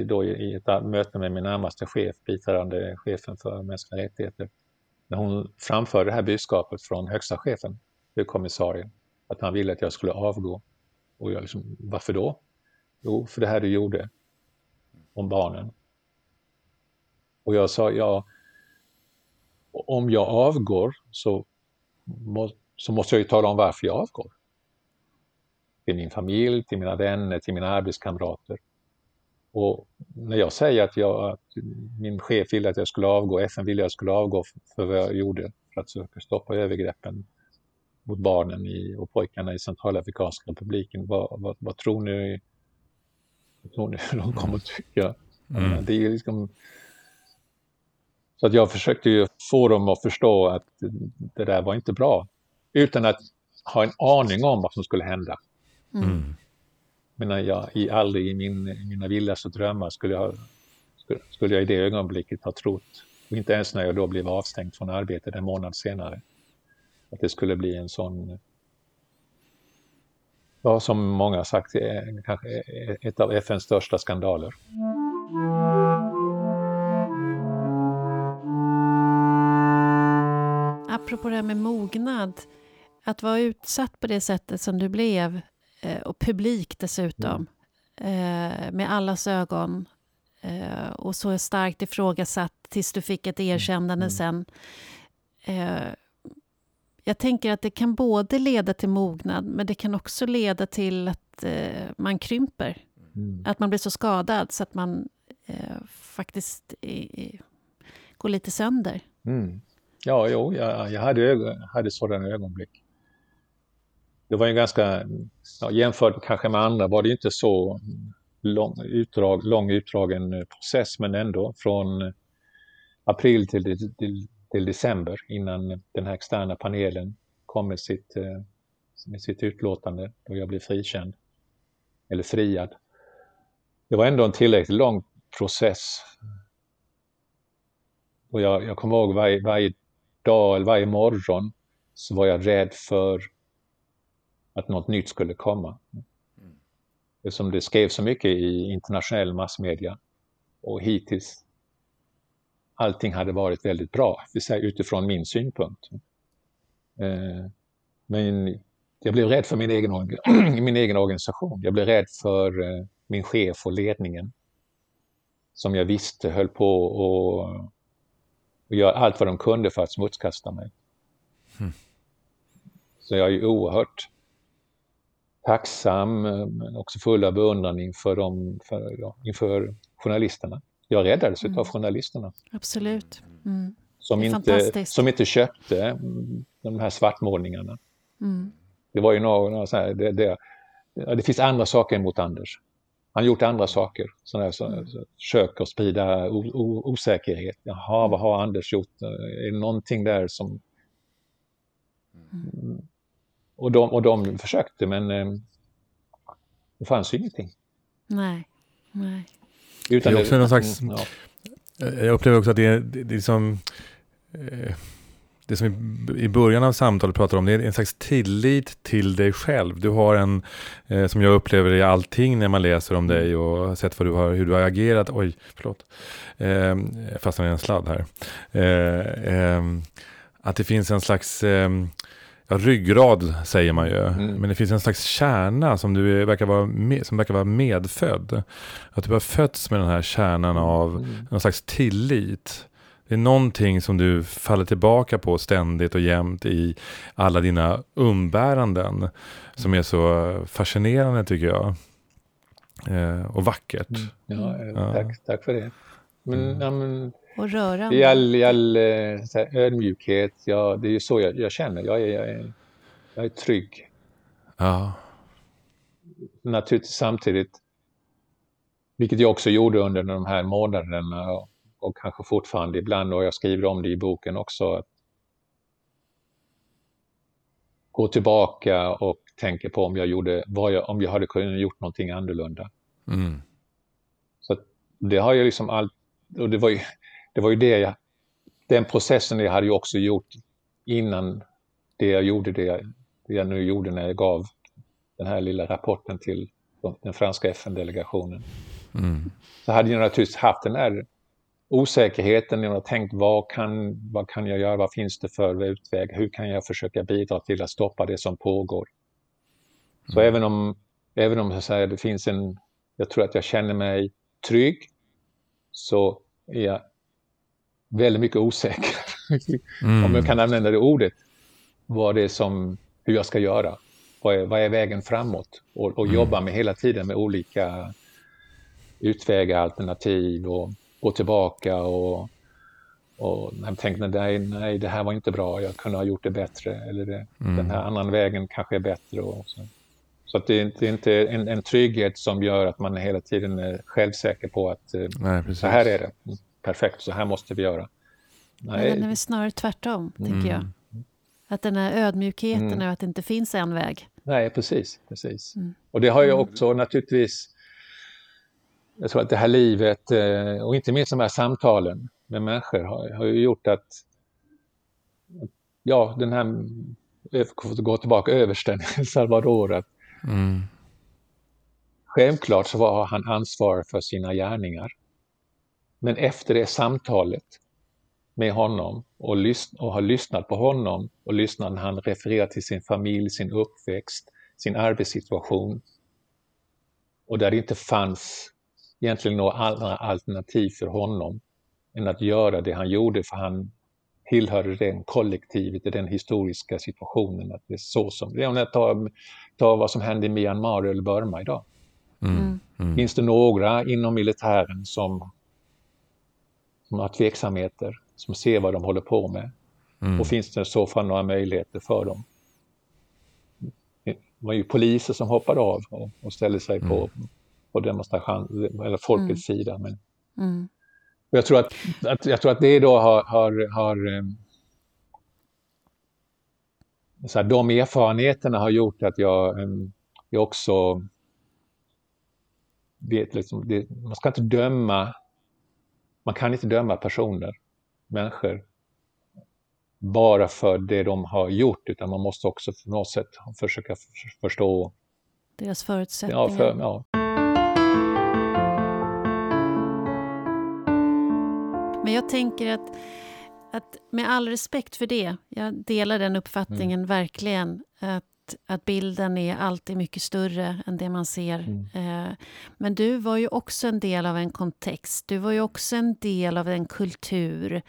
då i ett möte med min närmaste chef, biträdande chefen för mänskliga rättigheter, när hon framförde det här budskapet från högsta chefen, kommissarien, att han ville att jag skulle avgå. Och jag liksom, varför då? Jo, för det här du gjorde om barnen. Och jag sa, ja, om jag avgår så, må, så måste jag ju tala om varför jag avgår. Till min familj, till mina vänner, till mina arbetskamrater. Och när jag säger att, jag, att min chef ville att jag skulle avgå, FN ville att jag skulle avgå för vad jag gjorde för att söka stoppa övergreppen mot barnen i, och pojkarna i Centralafrikanska republiken. Vad, vad, vad, tror ni, vad tror ni de kommer att tycka? Mm. Det är liksom, så att jag försökte ju få dem att förstå att det där var inte bra. Utan att ha en aning om vad som skulle hända. Mm menar jag i, aldrig i min, mina vildaste drömmar skulle jag, skulle, skulle jag i det ögonblicket ha trott, och inte ens när jag då blev avstängd från arbetet en månad senare, att det skulle bli en sån, ja, som många har sagt, kanske ett av FNs största skandaler. Apropå det här med mognad, att vara utsatt på det sättet som du blev Eh, och publik dessutom. Mm. med allas ögon. Eh, och så starkt ifrågasatt tills du fick ett mm. erkännande mm. sen. jag tänker att det kan både leda till mognad, men det kan också leda till att man krymper. Mm. Att man blir så skadad så att man faktiskt går lite sönder. Mm. Ja, jo, jag, jag hade, hade sådana ögonblick det var en ganska, ja, jämfört kanske med andra var det inte så lång, utdrag, lång utdragen eh, process men ändå från april till, till, till december innan den här externa panelen kom med sitt, eh, med sitt utlåtande då jag blev frikänd eller friad. Det var ändå en tillräckligt lång process. Och jag, jag kommer ihåg varje, varje dag eller varje morgon så var jag rädd för att något nytt skulle komma. Mm. Det skrevs så mycket i internationell massmedia och hittills allting hade varit väldigt bra, utifrån min synpunkt. Eh, men jag blev rädd för min egen, min egen organisation. Jag blev rädd för eh, min chef och ledningen som jag visste höll på att och göra allt vad de kunde för att smutskasta mig. Mm. Så jag är oerhört tacksam men också full av beundran inför, dem, för, ja, inför journalisterna. Jag räddades mm. av journalisterna. Absolut. Mm. Som, inte, som inte köpte de här svartmålningarna. Mm. Det var ju några, så här, det, det, det, finns andra saker mot Anders. Han gjort andra saker, sådana här, så, mm. så, försöker sprida o, o, osäkerhet. Jaha, vad har Anders gjort? Är det någonting där som... Mm. Och de, och de försökte men eh, det fanns ju ingenting. Nej. Nej. Utan det är också det, någon slags, ja. Jag upplever också att det är, det är liksom, eh, det som i början av samtalet pratar om, det är en slags tillit till dig själv. Du har en, eh, som jag upplever i allting när man läser om dig och har sett vad du har, hur du har agerat. Oj, förlåt. Eh, fastnade i en sladd här. Eh, eh, att det finns en slags ja, ryggrad säger man ju. Mm. Men det finns en slags kärna som, du verkar vara med, som verkar vara medfödd. Att du har fötts med den här kärnan av Mm. någon slags tillit. Det är någonting som du faller tillbaka på ständigt och jämt i alla dina umbäranden. Som är så fascinerande tycker jag. Eh, och vackert. Ja, eh, Ja. tack, tack för det. Men, Mm. ja, men Och rörande. i all, i all eh, så här, ödmjukhet, ja, det är ju så jag, jag känner. Jag är, jag, är, jag är trygg. Ja. Naturligtvis samtidigt, vilket jag också gjorde under de här månaderna och, kanske fortfarande ibland, och jag skriver om det i boken också, att gå tillbaka och tänka på om jag, gjorde, jag, om jag hade kunnat gjort någonting annorlunda. Mm. Så det har jag liksom allt, och det var ju det, var ju det jag, den processen jag hade ju också gjort innan det jag gjorde, det jag, det jag nu gjorde när jag gav den här lilla rapporten till de- den franska FN-delegationen. Mm. Så hade jag naturligtvis haft den här osäkerheten, jag har tänkt vad kan, vad kan jag göra, vad finns det för utväg, hur kan jag försöka bidra till att stoppa det som pågår. Så även om, även om jag säger, det finns en, jag tror att jag känner mig trygg, så är jag väldigt mycket osäker, Mm. om jag kan använda det ordet, vad det är som, hur jag ska göra. Vad är, vad är vägen framåt? Och, och jobba med hela tiden med olika utvägar, alternativ och gå tillbaka och, och jag tänkte nej, nej, det här var inte bra, jag kunde ha gjort det bättre eller det, den här annan vägen kanske är bättre. Och så så att det är inte, det är inte en, en trygghet som gör att man hela tiden är självsäker på att eh, Nej, så här är det, Mm, perfekt, så här måste vi göra. Men den är Nej, väl snarare tvärtom, tänker Mm. jag. Att den här ödmjukheten Mm. och att det inte finns en väg. nej precis. precis. Mm. Och det har jag också naturligtvis, jag tror att det här livet eh, och inte minst de här samtalen med människor har, har ju gjort att, ja, den här, för att gå tillbaka, översten El Salvador, att Mm. självklart så var han ansvarig för sina gärningar. Men efter det samtalet med honom och, lys- och har lyssnat på honom och lyssnat när han refererar till sin familj, sin uppväxt, sin arbetssituation och där det inte fanns egentligen några andra alternativ för honom än att göra det han gjorde för han tillhörde den kollektivet i den historiska situationen. Att det är så som, det är om jag tar, tar vad som händer i Myanmar eller Burma idag. Mm. Mm. Finns det några inom militären som, som har tveksamheter, som ser vad de håller på med? Mm. Och finns det i så fall några möjligheter för dem? Det var ju poliser som hoppade av och, och ställde sig på, på demonstration, eller folkets sida. Men Mm. jag, tror att, att, jag tror att det då har, har, har eh, så här, de erfarenheterna har gjort att jag, eh, jag också vet liksom, det, man ska inte döma, man kan inte döma personer, människor, bara för det de har gjort, utan man måste också på något sätt försöka förstå, Deras förutsättningar. ja, för, ja, Men jag tänker att, att med all respekt för det, jag delar den uppfattningen verkligen, att, att bilden är alltid mycket större än det man ser. Eh, men du var ju också en del av en kontext, du var ju också en del av en kultur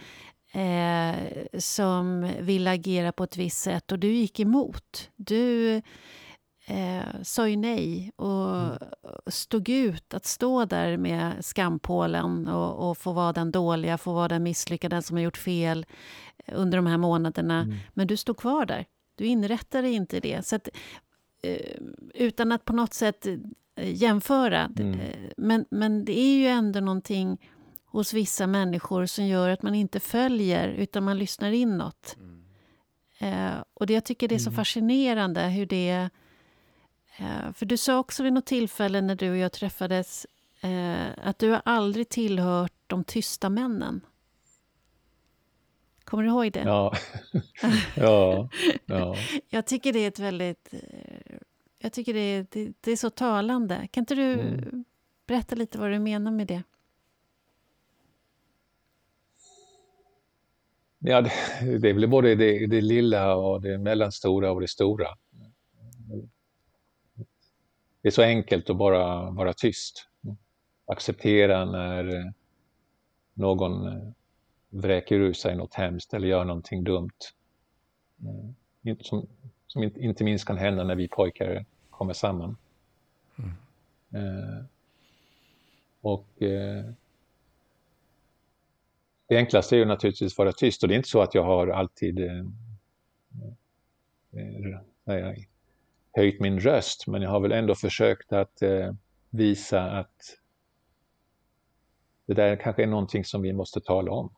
eh, som vill agera på ett visst sätt och du gick emot. Du eh, sa ju nej och stod ut att stå där med skampålen och, och få vara den dåliga, få vara den misslyckade, den som har gjort fel under de här månaderna. Men du stod kvar där. Du inrättade inte det. Så att, eh, utan att på något sätt eh, jämföra. Mm. eh, Men, men det är ju ändå någonting hos vissa människor som gör att man inte följer, utan man lyssnar inåt. Eh, och det, jag tycker det är så fascinerande hur det... Eh, för du sa också vid något tillfälle när du och jag träffades eh, att du har aldrig tillhört de tysta männen. Kommer du ihåg det? ja, ja, ja. Jag tycker det är ett väldigt... eh, Jag tycker det är, det, det är så talande. Kan inte du Mm. berätta lite vad du menar med det? Ja, det, det är väl både det, det lilla och det mellanstora och det stora. Det är så enkelt att bara vara tyst. Acceptera när någon vräker ur sig något hemskt eller gör någonting dumt. Som, som inte minst kan hända när vi pojkar kommer samman. Mm. Eh, och eh, det enklaste är ju naturligtvis att vara tyst och det är inte så att jag har alltid eh, eh, höjt min röst men jag har väl ändå försökt att eh, visa att det där kanske är någonting som vi måste tala om.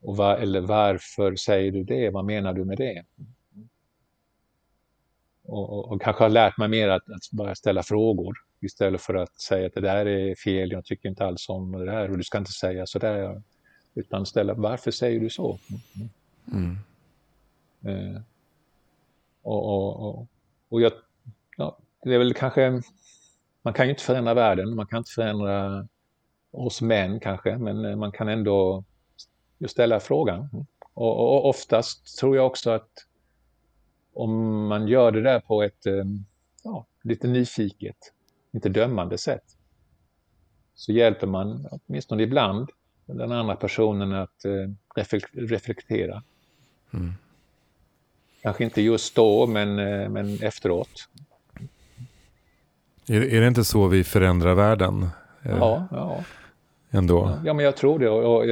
Och var, eller varför säger du det? Vad menar du med det? Och, och, och kanske har lärt mig mer att, att, bara ställa frågor istället för att säga att det där är fel, jag tycker inte alls om det där och du ska inte säga sådär. Utan ställa, varför säger du så? Mm. Eh, och, och, och jag, ja, det är väl kanske, man kan ju inte förändra världen, man kan inte förändra oss män kanske, men eh, man kan ändå ställa frågan. Och, och oftast tror jag också att om man gör det där på ett eh, ja, lite nyfiket, inte dömande sätt, så hjälper man åtminstone ibland den andra personen att eh, reflektera. Mm. Kanske inte just då, men, eh, men efteråt. Är, är det inte så vi förändrar världen? Ja, ja. Ändå? Ja, men jag tror det. Och, och,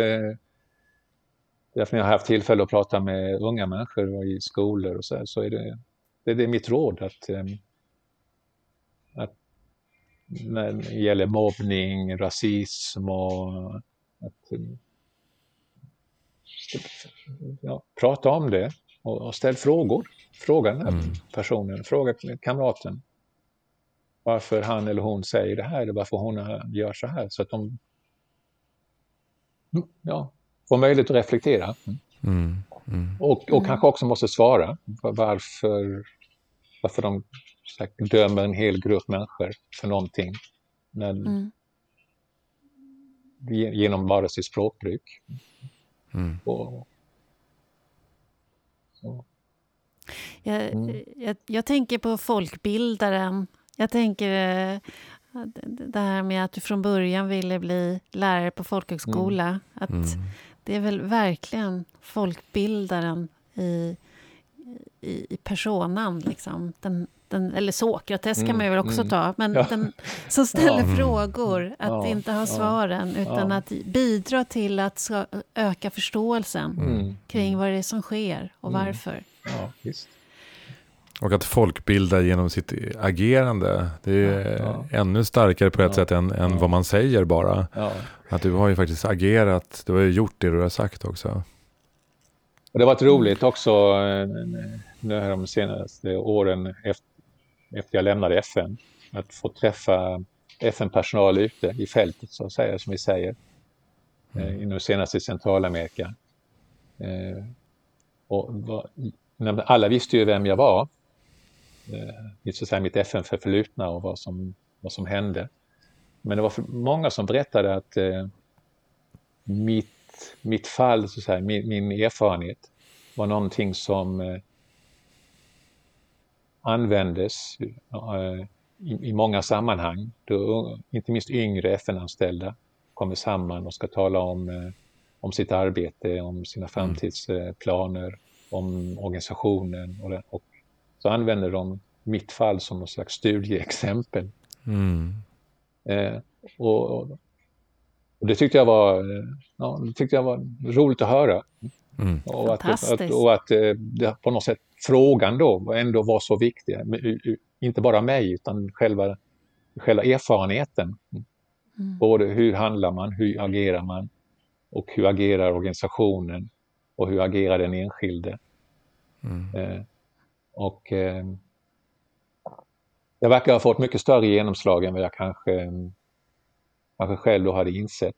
Därför när jag har haft tillfälle att prata med unga människor och i skolor och så, här, så är det, det, det är mitt råd att, att när det gäller mobbning, rasism och att ja, prata om det och, och ställ frågor. Fråga den här mm. personen, fråga kamraten varför han eller hon säger det här eller varför hon gör så här. Så att de ja, får möjlighet att reflektera. Mm. Mm. Och, och mm. kanske också måste svara varför, varför de sagt, dömer en hel grupp människor för någonting. När, mm. Genom bara sitt språkbruk. Mm. Och, mm. jag, jag, tänker på folkbildaren. Jag tänker eh, det här med att du från början ville bli lärare på folkhögskola. Mm. Att det är väl verkligen folkbildaren i, i, i personan. Liksom. Den, den, eller Sokrates mm, kan man väl också mm, ta, men ja. den som ställer ja. frågor, att ja, inte ha svaren, utan att bidra till att öka förståelsen mm, kring vad det är som sker och mm. varför. Och att folkbilda genom sitt agerande. Det är ja, ja. ännu starkare på ett ja, sätt än, än vad man säger bara. Att du har ju faktiskt agerat, du har ju gjort det du har sagt också. Och det har varit roligt också eh, nu här de senaste åren efter, efter jag lämnade FN. Att få träffa FN-personal ute i fältet så att säga, som vi säger. Eh, mm. Nu senast i Centralamerika. Eh, och alla visste ju vem jag var så säga, mitt FN-förflutna och vad som, vad som hände. Men det var många som berättade att mitt, mitt fall, så att säga, min, min erfarenhet var någonting som eh, användes eh, i, i, många sammanhang. Då, inte minst yngre FN-anställda kommer samman och ska tala om, eh, om sitt arbete, om sina mm. framtidsplaner, om organisationen och, och så använder de mitt fall som något slags studieexempel. Mm. Eh, och, och, det tyckte jag var, ja, det tyckte jag var roligt att höra. Mm. Och att, att, och att eh, det, på något sätt frågan då ändå var så viktig. Inte bara mig utan själva, själva erfarenheten. Mm. Både hur handlar man, hur agerar man och hur agerar organisationen och hur agerar den enskilde. Mm. Eh, och eh, jag verkar ha fått mycket större genomslag än vad jag kanske, kanske själv då hade insett.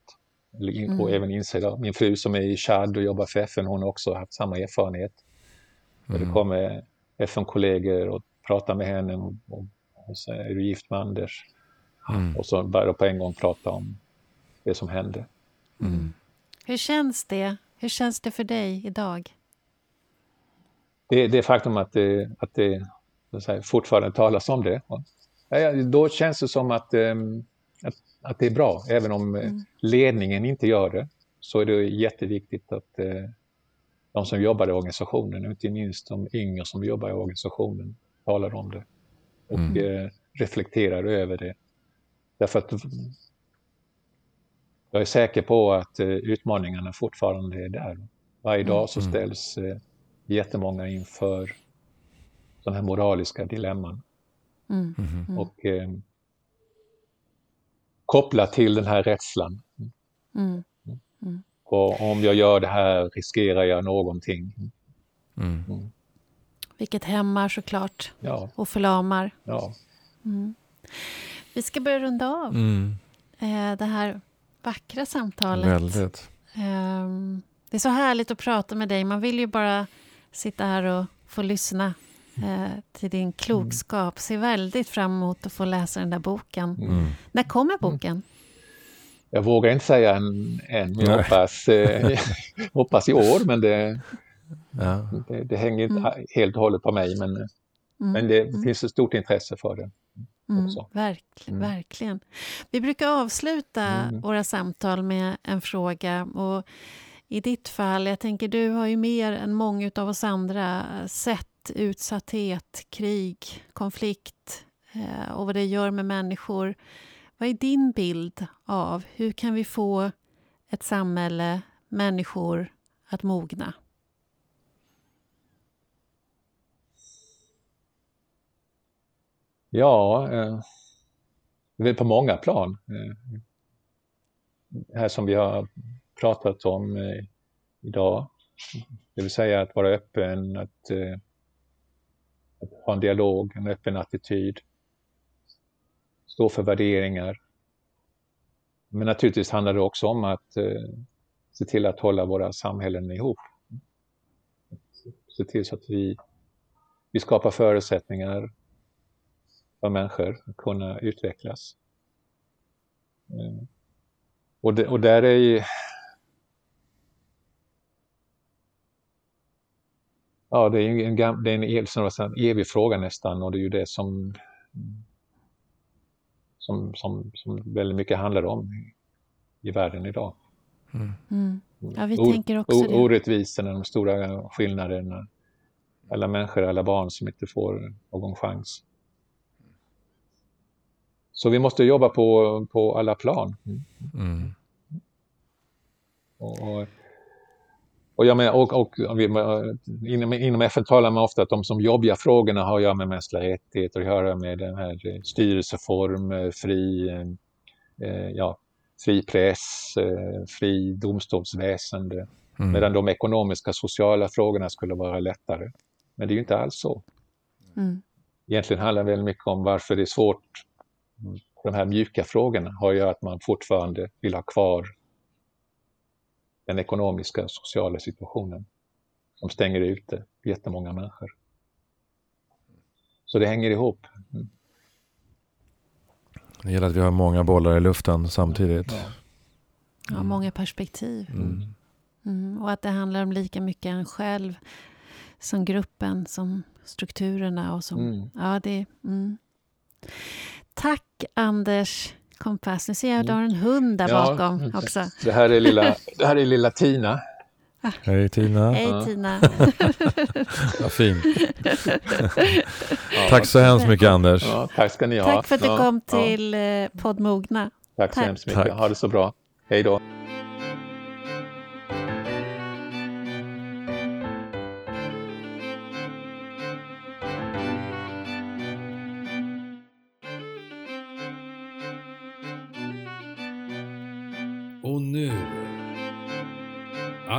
Mm. Och även insett. Min fru som är i Chad och jobbar för FN, hon har också haft samma erfarenhet. Mm. Det kommer FN-kollegor och pratar med henne och, och, och så är du gift med Anders? Mm. Och så börjar de på en gång prata om det som hände. Mm. Hur känns det Hur känns det för dig idag? Det, det faktum att det, att det säga, fortfarande talas om det, då känns det som att, ehm, att, det är bra. Även om eh, mm. ledningen inte gör det, så är det jätteviktigt att eh, de som jobbar i organisationen, inte minst de yngre som jobbar i organisationen, talar om det och mm. reflekterar över det. Därför att jag är säker på att eh, utmaningarna fortfarande är där. Varje dag så mm. ställs eh, jättemånga inför sådana här moraliska dilemman. Mm. Mm. Och eh, kopplat till den här rädslan. Mm. Mm. Och om jag gör det här riskerar jag någonting. Mm. Vilket hämmar såklart ja. och förlamar. Ja. Vi ska börja runda av eh, det här vackra samtalet. Väldigt. Um, det är så härligt att prata med dig. Man vill ju bara sitta här och få lyssna till din klokskap. Ser väldigt fram emot att få läsa den där boken. Mm. När kommer boken? Jag vågar inte säga än, än men jag hoppas, eh, hoppas i år. Men det, ja. det, det, hänger inte mm. helt och hållet på mig. Men, mm. men det mm. finns ett stort intresse för det. Mm, verk, mm. Verkligen. Vi brukar avsluta mm. våra samtal med en fråga. Och I ditt fall, jag tänker du har ju mer än många av oss andra sett utsatthet, krig, konflikt eh, och vad det gör med människor. Vad är din bild av hur kan vi få ett samhälle, människor att mogna? Ja, eh, det är på många plan. Eh, här som vi har pratat om eh, idag. Det vill säga att vara öppen, att, eh, ha en dialog, en öppen attityd. Stå för värderingar. Men naturligtvis handlar det också om att eh, se till att hålla våra samhällen ihop. Se till så att vi, vi skapar förutsättningar för människor att kunna utvecklas. Eh, och, det, och där är ju... Ja, det är en, det är en, en evig fråga nästan och det är ju det som, som, som, som väldigt mycket handlar om i världen idag. Mm. Mm. Ja, vi o, tänker också det. Orättvisorna, de stora skillnaderna. Alla människor, alla barn som inte får någon chans. Så vi måste jobba på, på alla plan. Mm. Och, och, jag med, och, och, inom, inom FN talar man ofta att de som jobbiga frågorna har att göra med mänskliga rättigheter, att göra med den här styrelseform, fri, eh, ja, fri press, eh, fri domstolsväsende. Mm. Medan de ekonomiska sociala frågorna skulle vara lättare. Men det är ju inte alls så. Mm. Egentligen handlar det väldigt mycket om varför det är svårt de här mjuka frågorna har ju att man fortfarande vill ha kvar den ekonomiska och sociala situationen som stänger ute jättemånga människor. Så det hänger ihop. Mm. Det gäller att vi har många bollar i luften samtidigt. Ja, ja många perspektiv. Mm. Mm, och att det handlar om lika mycket en själv som gruppen, som strukturerna och som... Mm. Ja, det... Mm. Tack Anders Kompass. Nu ser jag att du har en hund där ja, bakom också. Det här är lilla, det här är lilla Tina. Ah. Hej Tina. Hej ja. Tina. Vad fint. tack så hemskt mycket Anders. Ja, tack ska ni ha. Tack för att du kom till ja. Eh, podd Mogna. Tack, tack så hemskt mycket. Tack. Ha det så bra. Hej då.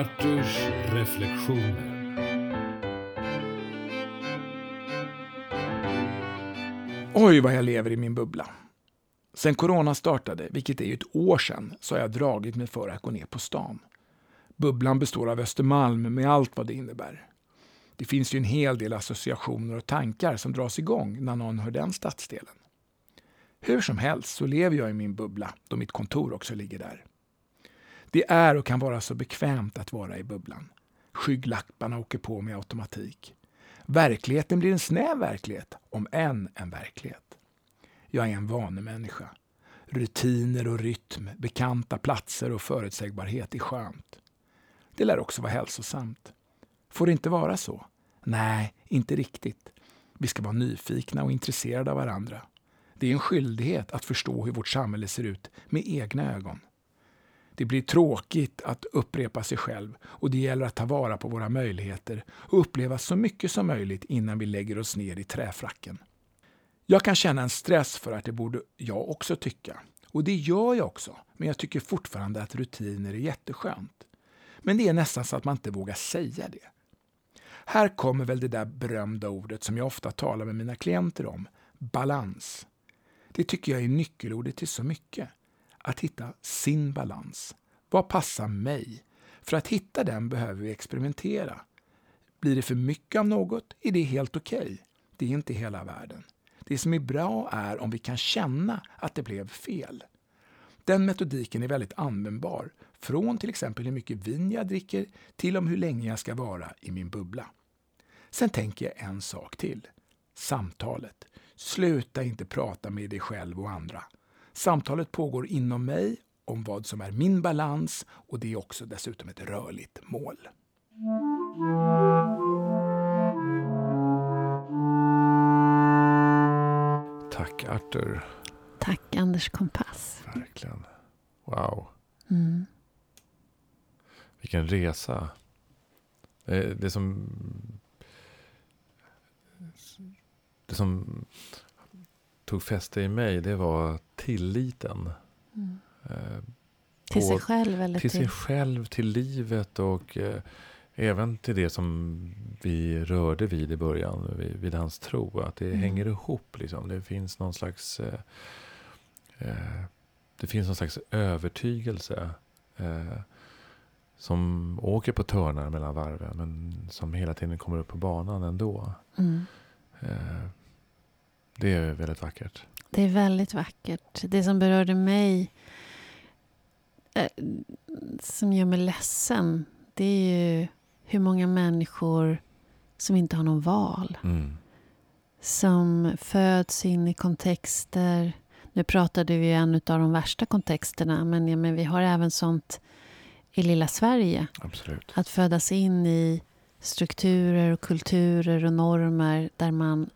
Arturs reflektioner. Oj, vad jag lever i min bubbla. Sen corona startade, vilket är ett år sedan, så har jag dragit mig för att gå ner på stan. Bubblan består av Östermalm med allt vad det innebär. Det finns ju en hel del associationer och tankar som dras igång när någon hör den stadsdelen. Hur som helst så lever jag i min bubbla då mitt kontor också ligger där. Det är och kan vara så bekvämt att vara i bubblan. Skygglapparna åker på med automatik. Verkligheten blir en snäv verklighet, om än en verklighet. Jag är en vanemänniska. Rutiner och rytm, bekanta platser och förutsägbarhet är skönt. Det lär också vara hälsosamt. Får det inte vara så? Nej, inte riktigt. Vi ska vara nyfikna och intresserade av varandra. Det är en skyldighet att förstå hur vårt samhälle ser ut med egna ögon. Det blir tråkigt att upprepa sig själv och det gäller att ta vara på våra möjligheter och uppleva så mycket som möjligt innan vi lägger oss ner i träfracken. Jag kan känna en stress för att det borde jag också tycka. Och det gör jag också, men jag tycker fortfarande att rutiner är jätteskönt. Men det är nästan så att man inte vågar säga det. Här kommer väl det där berömda ordet som jag ofta talar med mina klienter om, balans. Det tycker jag är nyckelordet till så mycket. Att hitta sin balans. Vad passar mig? För att hitta den behöver vi experimentera. Blir det för mycket av något är det helt okej. Okay. Det är inte hela världen. Det som är bra är om vi kan känna att det blev fel. Den metodiken är väldigt användbar, från till exempel hur mycket vin jag dricker till om hur länge jag ska vara i min bubbla. Sen tänker jag en sak till. Samtalet. Sluta inte prata med dig själv och andra. Samtalet pågår inom mig om vad som är min balans och det är också dessutom ett rörligt mål. Tack Arthur. Tack Anders Kompass. Verkligen. Wow. Mm. Vilken resa. Det som, det som tog fäste i mig, det var tilliten. Mm. till sig själv? Eller till, till sig själv, till livet och eh, även till det som vi rörde vid i början, vid, vid hans tro. Att det mm. hänger ihop. Liksom. Det finns någon slags eh, eh, det finns någon slags övertygelse eh, som åker på törnar mellan varven men som hela tiden kommer upp på banan ändå. Mm. Det är väldigt vackert. Det är väldigt vackert. Det som berörde mig, eh, som gör mig ledsen, det är ju hur många människor som inte har någon val. Mm. Som föds in i kontexter. Nu pratade vi en av de värsta kontexterna, men, ja, men vi har även sånt i lilla Sverige. Absolut. Att födas in i strukturer och kulturer och normer där man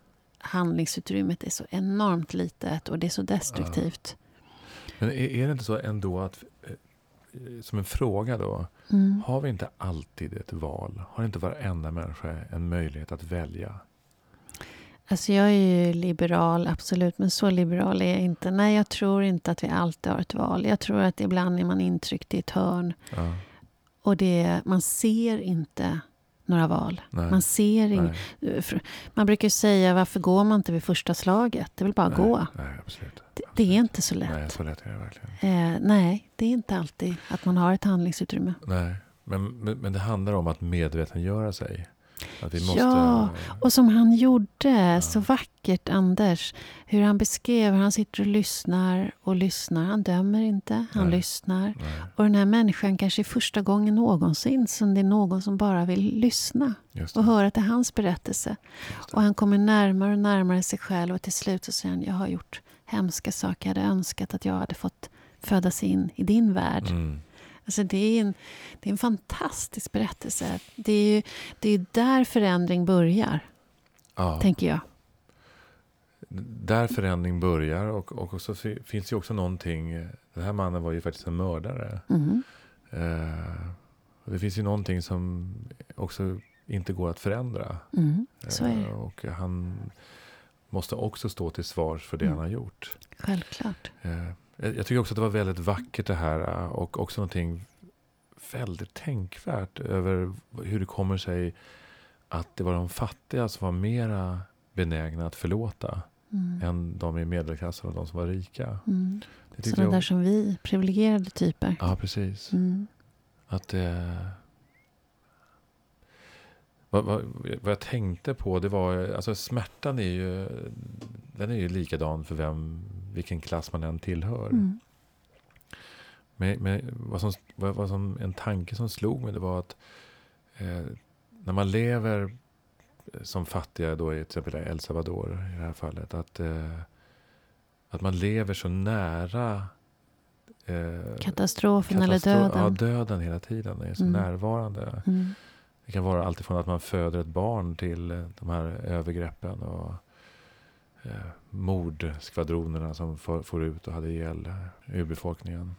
handlingsutrymmet är så enormt litet och det är så destruktivt. Men är, är, det inte så ändå att, eh, som en fråga då, mm. har vi inte alltid ett val? Har inte varenda människa en möjlighet att välja? Alltså jag är ju liberal, absolut, men så liberal är jag inte. Nej, jag tror inte att vi alltid har ett val. Jag tror att ibland är man intryckt i ett hörn. Ja. Och det, man ser inte några val. Nej. Man ser in, Man brukar säga, varför går man inte vid första slaget? Det är väl bara nej, gå. Nej, absolut. Det, det, är inte så lätt. Nej, så lätt är det verkligen. Eh, nej, det är inte alltid att man har ett handlingsutrymme. Nej, men, men, men det handlar om att medvetengöra sig. Måste, ja, och som han gjorde ja. så vackert, Anders. Hur han beskrev hur han sitter och lyssnar och lyssnar. Han dömer inte, han Nej. lyssnar. Nej. Och den här människan kanske är första gången någonsin som det är någon som bara vill lyssna och höra till hans berättelse. Och han kommer närmare och närmare sig själv och till slut så säger han, jag har gjort hemska saker. Jag hade önskat att jag hade fått födas in i din värld. Mm. Alltså det, är en, det är en fantastisk berättelse. Det är, ju, det är där förändring börjar, ja. tänker jag. Där förändring börjar och, och så finns det också någonting. Den här mannen var ju faktiskt en mördare. Mm. Eh, det finns ju någonting som också inte går att förändra. Mm, så är det. Eh, och han måste också stå till svars för det Mm. han har gjort. Självklart. Eh, jag tycker också att det var väldigt vackert det här eh, och också någonting väldigt tänkvärt över hur det kommer sig att det var de fattiga som var mera benägna att förlåta Mm. än de i medelklassen och de som var rika. Mm. Det Sådana jag- där som vi, privilegierade typer. Ja, precis. Mm. Att eh, vad, vad, vad jag tänkte på det var, alltså smärtan är ju, den är ju likadan för vem, vilken klass man än tillhör. Mm. Men, men vad, som, vad, vad som, en tanke som slog mig det var att eh, när man lever som fattiga då i till exempel El Salvador i det här fallet. Att, eh, att man lever så nära eh, katastrofen eller döden. Ja, döden hela tiden. är så mm. närvarande. Mm. Det kan vara alltifrån att man föder ett barn till eh, de här övergreppen och eh, mordskvadronerna som for, for ut och hade ihjäl urbefolkningen.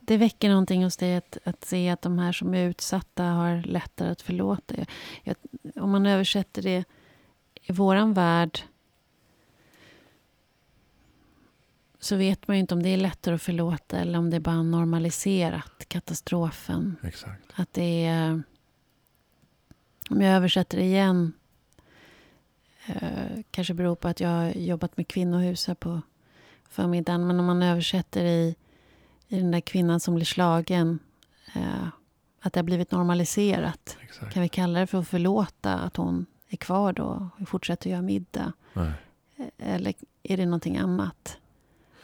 Det väcker någonting hos dig att, att se att de här som är utsatta har lättare att förlåta. Jag, om man översätter det i våran värld så vet man ju inte om det är lättare att förlåta eller om det är bara normaliserat katastrofen. Exakt. Att det är... Om jag översätter det igen eh, kanske beror på att jag har jobbat med kvinnohus här på förmiddagen. Men om man översätter i, i den där kvinnan som blir slagen eh, att det har blivit normaliserat. Exakt. Kan vi kalla det för att förlåta att hon är kvar då och fortsätter göra middag? Nej. Eller är det någonting annat?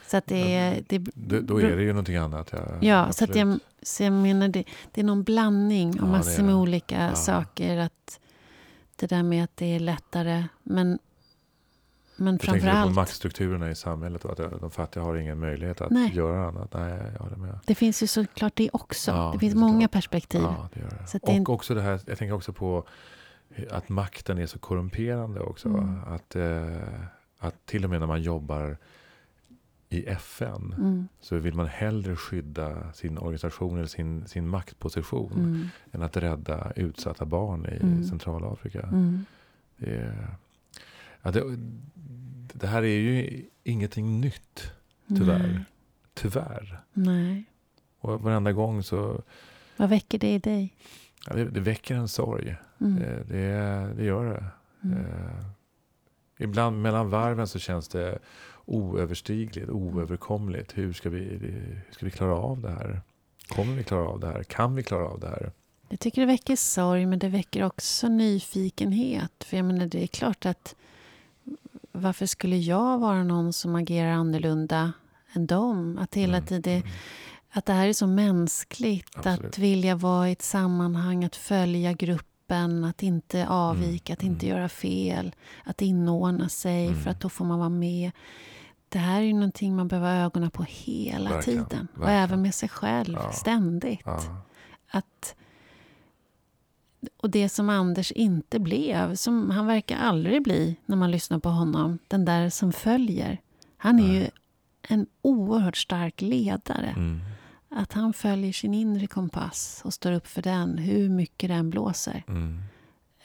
Så att det är... Det, då, då är det ju någonting annat. Ja, ja så, att jag, så jag menar det, det är någon blandning av ja, massor med olika ja. saker. Att det där med att det är lättare. Men, men framför allt... på maktstrukturerna i samhället och att de fattiga har ingen möjlighet att Nej. göra annat. Nej, jag håller med. Det finns ju såklart det också. Ja, det finns det många klart. perspektiv. Ja, det gör det. Och det också det här, jag tänker också på att makten är så korrumperande också. Mm. Att, eh, att till och med när man jobbar i FN mm. så vill man hellre skydda sin organisation eller sin, sin maktposition mm. än att rädda utsatta barn i mm. Centralafrika. Mm. Det, ja, det, det, här är ju ingenting nytt, tyvärr. Nej. Tyvärr. Nej. Och varenda gång så... Vad väcker det i dig? Ja, det, det väcker en sorg. Mm. Det, det, det, gör det. Mm. Eh, ibland mellan varven så känns det oöverstigligt, oöverkomligt. Hur ska vi, ska vi klara av det här? Kommer vi klara av det här? Kan vi klara av det här? Jag tycker det väcker sorg, men det väcker också nyfikenhet. För jag menar, det är klart att varför skulle jag vara någon som agerar annorlunda än dem? Att hela mm. tiden... Mm. Att det här är så mänskligt, Absolut. att vilja vara i ett sammanhang, att följa gruppen, att inte avvika, mm. att inte mm. göra fel, att inordna sig för mm. att då får man vara med det här är ju någonting man behöver ha ögonen på hela verkligen, tiden. Verkligen. Och även med sig själv, ja. ständigt. Ja. Att, och det som Anders inte blev, som han verkar aldrig bli när man lyssnar på honom, den där som följer. Han är Nej. ju en oerhört stark ledare. Mm. Att han följer sin inre kompass och står upp för den, hur mycket den blåser. Mm.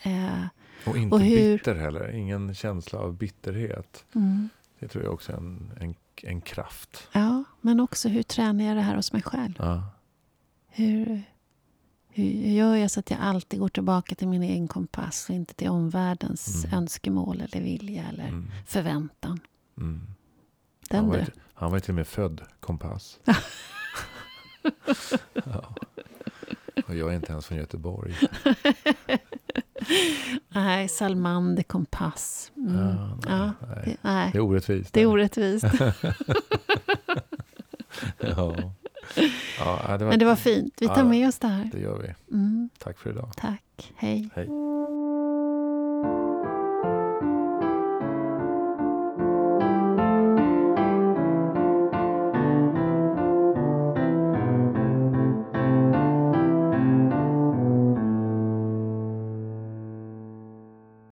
Eh, och inte och hur... bitter heller, ingen känsla av bitterhet. Mm. Det tror jag också är en, en, en kraft. Ja, men också hur tränar jag det här hos mig själv? Ja. Hur, hur gör jag så att jag alltid går tillbaka till min egen kompass och inte till omvärldens mm. önskemål eller vilja eller mm. förväntan? Mm. Den han, var du. Han var till och med född kompass. ja. Och jag är inte ens från Göteborg. nej, Salmander kompass. Mm. Ja, nej, ja, nej. Det, nej. det är orättvist. Det är orättvist. ja. Ja, det var, Men det var fint. Vi tar med oss det här. Det gör vi. Mm. Tack för idag. Tack. Hej. Hej.